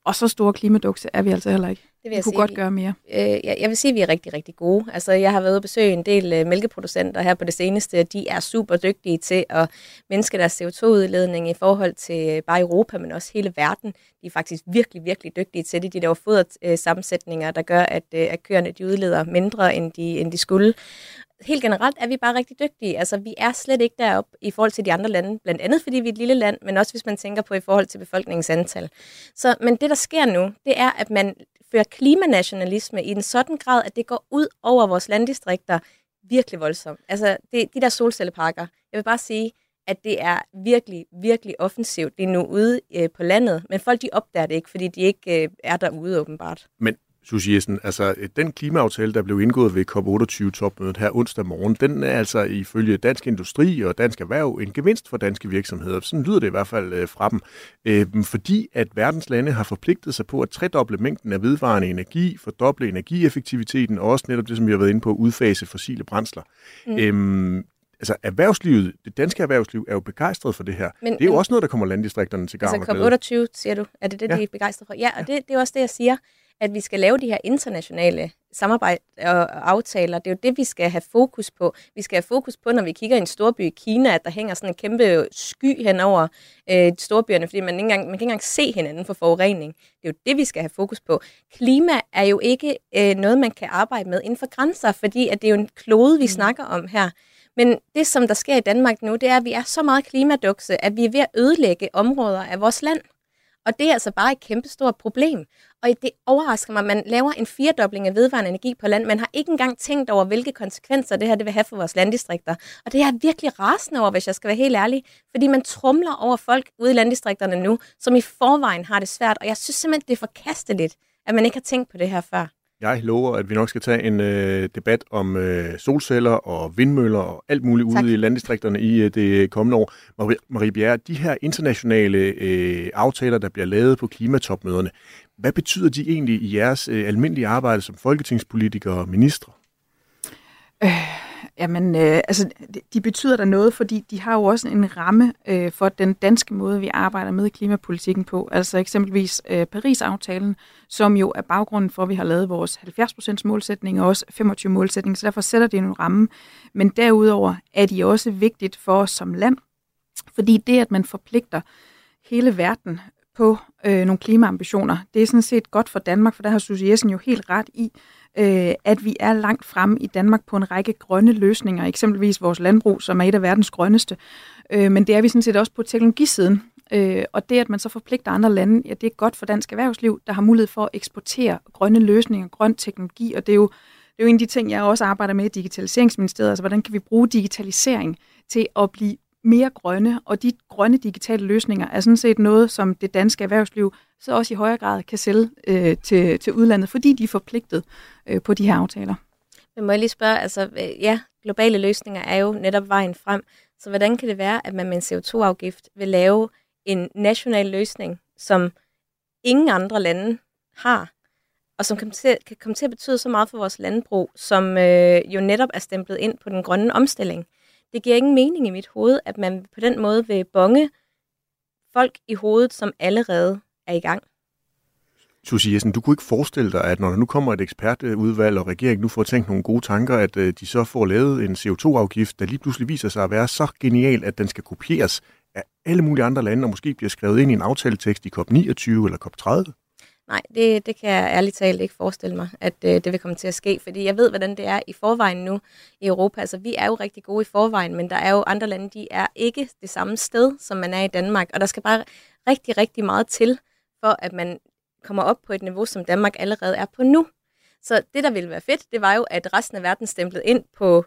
Og så store klimadukse er vi altså heller ikke. Det vil jeg kunne sige, godt gøre mere. Øh, jeg, jeg vil sige, at vi er rigtig, rigtig gode. Altså, jeg har været og besøge en del øh, mælkeproducenter her på det seneste. De er super dygtige til at mindske deres CO2-udledning i forhold til øh, bare Europa, men også hele verden. De er faktisk virkelig, virkelig dygtige til det. De laver fodersammensætninger, der gør, at, øh, at køerne de udleder mindre, end de, end de skulle helt generelt er vi bare rigtig dygtige. Altså, vi er slet ikke deroppe i forhold til de andre lande, blandt andet fordi vi er et lille land, men også hvis man tænker på i forhold til befolkningens antal. Så, men det, der sker nu, det er, at man fører klimanationalisme i en sådan grad, at det går ud over vores landdistrikter virkelig voldsomt. Altså, det, de der solcelleparker, jeg vil bare sige, at det er virkelig, virkelig offensivt lige nu ude øh, på landet, men folk de opdager det ikke, fordi de ikke øh, er derude åbenbart. Men Susie Jessen, altså den klimaaftale, der blev indgået ved COP28-topmødet her onsdag morgen, den er altså ifølge Dansk Industri og Dansk Erhverv en gevinst for danske virksomheder. Sådan lyder det i hvert fald øh, fra dem. Øh, fordi at verdens lande har forpligtet sig på at tredoble mængden af vedvarende energi, fordoble energieffektiviteten og også netop det, som vi har været inde på, udfase fossile brændsler. Mm. Øhm, altså erhvervslivet, det danske erhvervsliv er jo begejstret for det her. Men, det er jo også noget, der kommer landdistrikterne til gavn altså COP28, siger du, er det det, ja. de er begejstret for? Ja, og det, det er også det, jeg siger at vi skal lave de her internationale samarbejde og aftaler. Det er jo det, vi skal have fokus på. Vi skal have fokus på, når vi kigger i en storby i Kina, at der hænger sådan en kæmpe sky hen over øh, storbyerne, fordi man ikke, engang, man kan ikke engang se hinanden for forurening. Det er jo det, vi skal have fokus på. Klima er jo ikke øh, noget, man kan arbejde med inden for grænser, fordi at det er jo en klode, vi mm. snakker om her. Men det, som der sker i Danmark nu, det er, at vi er så meget klimadukse, at vi er ved at ødelægge områder af vores land. Og det er altså bare et kæmpestort problem. Og det overrasker mig, at man laver en firedobling af vedvarende energi på land. Man har ikke engang tænkt over, hvilke konsekvenser det her det vil have for vores landdistrikter. Og det er jeg virkelig rasende over, hvis jeg skal være helt ærlig. Fordi man trumler over folk ude i landdistrikterne nu, som i forvejen har det svært. Og jeg synes simpelthen, det er forkasteligt, at man ikke har tænkt på det her før. Jeg lover, at vi nok skal tage en øh, debat om øh, solceller og vindmøller og alt muligt tak. ude i landdistrikterne i øh, det kommende år. Marie, Marie Bjerre, de her internationale øh, aftaler, der bliver lavet på klimatopmøderne, hvad betyder de egentlig i jeres øh, almindelige arbejde som folketingspolitikere og ministre? Øh, jamen, øh, altså, de betyder der noget, fordi de har jo også en ramme øh, for den danske måde, vi arbejder med klimapolitikken på. Altså eksempelvis øh, Paris-aftalen, som jo er baggrunden for, at vi har lavet vores 70% målsætning og også 25 målsætning, så derfor sætter det en ramme. Men derudover er de også vigtigt for os som land, fordi det, at man forpligter hele verden på øh, nogle klimaambitioner. Det er sådan set godt for Danmark, for der har Susie Jessen jo helt ret i, øh, at vi er langt fremme i Danmark på en række grønne løsninger, eksempelvis vores landbrug, som er et af verdens grønneste. Øh, men det er vi sådan set også på teknologisiden. Øh, og det, at man så forpligter andre lande, ja, det er godt for dansk erhvervsliv, der har mulighed for at eksportere grønne løsninger, grøn teknologi, og det er jo det er jo en af de ting, jeg også arbejder med i Digitaliseringsministeriet, altså hvordan kan vi bruge digitalisering til at blive mere grønne, og de grønne digitale løsninger er sådan set noget, som det danske erhvervsliv så også i højere grad kan sælge øh, til, til udlandet, fordi de er forpligtet øh, på de her aftaler. Men må jeg lige spørge, altså øh, ja, globale løsninger er jo netop vejen frem, så hvordan kan det være, at man med en CO2-afgift vil lave en national løsning, som ingen andre lande har, og som kan, til, kan komme til at betyde så meget for vores landbrug, som øh, jo netop er stemplet ind på den grønne omstilling. Det giver ingen mening i mit hoved, at man på den måde vil bonge folk i hovedet, som allerede er i gang. Susie Jessen, du kunne ikke forestille dig, at når der nu kommer et ekspertudvalg, og regeringen nu får tænkt nogle gode tanker, at øh, de så får lavet en CO2-afgift, der lige pludselig viser sig at være så genial, at den skal kopieres af alle mulige andre lande, og måske bliver skrevet ind i en aftaletekst i COP29 eller COP30? Nej, det, det kan jeg ærligt talt ikke forestille mig, at øh, det vil komme til at ske, fordi jeg ved, hvordan det er i forvejen nu i Europa. Altså, vi er jo rigtig gode i forvejen, men der er jo andre lande, de er ikke det samme sted, som man er i Danmark, og der skal bare rigtig, rigtig meget til, for at man kommer op på et niveau, som Danmark allerede er på nu. Så det, der ville være fedt, det var jo, at resten af verden stemplede ind på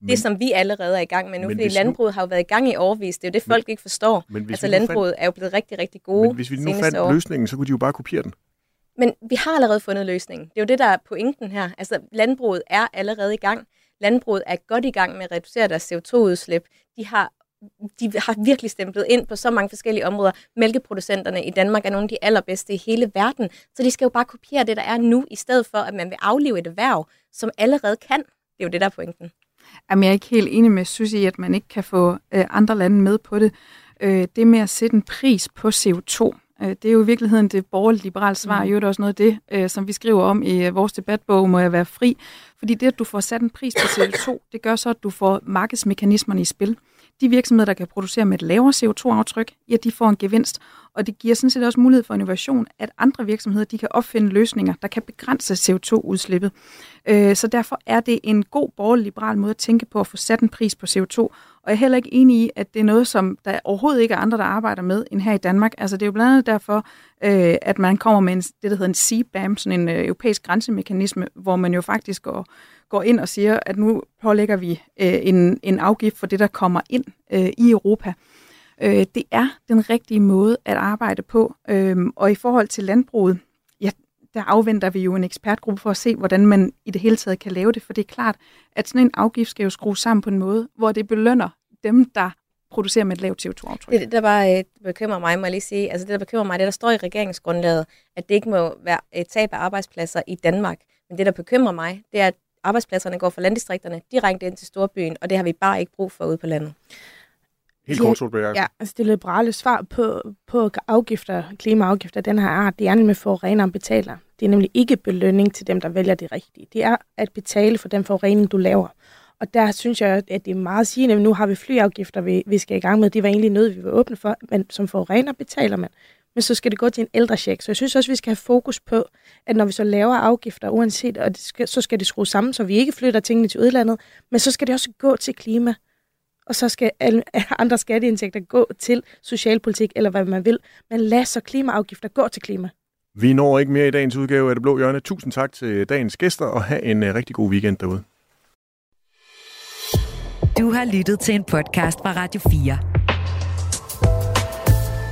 men, det, som vi allerede er i gang med nu, fordi landbruget nu, har jo været i gang i overvis. Det er jo det, folk men, ikke forstår. Men altså, landbruget fandt, er jo blevet rigtig, rigtig gode Men hvis vi nu fandt år. løsningen, så kunne de jo bare kopiere den. Men vi har allerede fundet løsningen. Det er jo det, der er pointen her. Altså, landbruget er allerede i gang. Landbruget er godt i gang med at reducere deres CO2-udslip. De har, de har virkelig stemplet ind på så mange forskellige områder. Mælkeproducenterne i Danmark er nogle af de allerbedste i hele verden. Så de skal jo bare kopiere det, der er nu, i stedet for, at man vil aflive et erhverv, som allerede kan. Det er jo det, der er pointen. Jamen, jeg er ikke helt enig med Susie i, at man ikke kan få øh, andre lande med på det. Øh, det med at sætte en pris på CO2, det er jo i virkeligheden det borgerlige liberale svar, mm. jo det er også noget af det, øh, som vi skriver om i øh, vores debatbog, må jeg være fri. Fordi det, at du får sat en pris på CO2, det gør så, at du får markedsmekanismerne i spil. De virksomheder, der kan producere med et lavere CO2-aftryk, ja, de får en gevinst. Og det giver sådan set også mulighed for innovation, at andre virksomheder de kan opfinde løsninger, der kan begrænse CO2-udslippet. Øh, så derfor er det en god borgerlig-liberal måde at tænke på at få sat en pris på CO2, og jeg er heller ikke enig i, at det er noget, som der overhovedet ikke er andre, der arbejder med, end her i Danmark. Altså det er jo blandt andet derfor, øh, at man kommer med en, det, der hedder en CBAM, sådan en øh, europæisk grænsemekanisme, hvor man jo faktisk går, går ind og siger, at nu pålægger vi øh, en, en afgift for det, der kommer ind øh, i Europa. Øh, det er den rigtige måde at arbejde på. Øh, og i forhold til landbruget, ja, der afventer vi jo en ekspertgruppe for at se, hvordan man i det hele taget kan lave det, for det er klart, at sådan en afgift skal jo skrues sammen på en måde, hvor det belønner dem, der producerer med et lavt CO2-aftryk. Det, der bare øh, bekymrer mig, må jeg lige sige, altså det, der bekymrer mig, det der står i regeringsgrundlaget, at det ikke må være et tab af arbejdspladser i Danmark. Men det, der bekymrer mig, det er, at arbejdspladserne går fra landdistrikterne direkte ind til storbyen, og det har vi bare ikke brug for ude på landet. Helt kort, Solberg. Ja, altså det liberale svar på, på afgifter, klimaafgifter den her art, det er nemlig forureneren betaler. Det er nemlig ikke belønning til dem, der vælger det rigtige. Det er at betale for den forurening, du laver. Og der synes jeg, at det er meget sigende, at nu har vi flyafgifter, vi, vi skal i gang med. Det var egentlig noget, vi var åbne for, men som forurener betaler man. Men så skal det gå til en ældre check. Så jeg synes også, vi skal have fokus på, at når vi så laver afgifter, uanset, og det skal, så skal det skrues sammen, så vi ikke flytter tingene til udlandet, men så skal det også gå til klima og så skal alle [laughs] andre skatteindtægter gå til socialpolitik, eller hvad man vil. Men lad så klimaafgifter gå til klima. Vi når ikke mere i dagens udgave af Det Blå Hjørne. Tusind tak til dagens gæster, og have en uh, rigtig god weekend derude. Du har lyttet til en podcast fra Radio 4.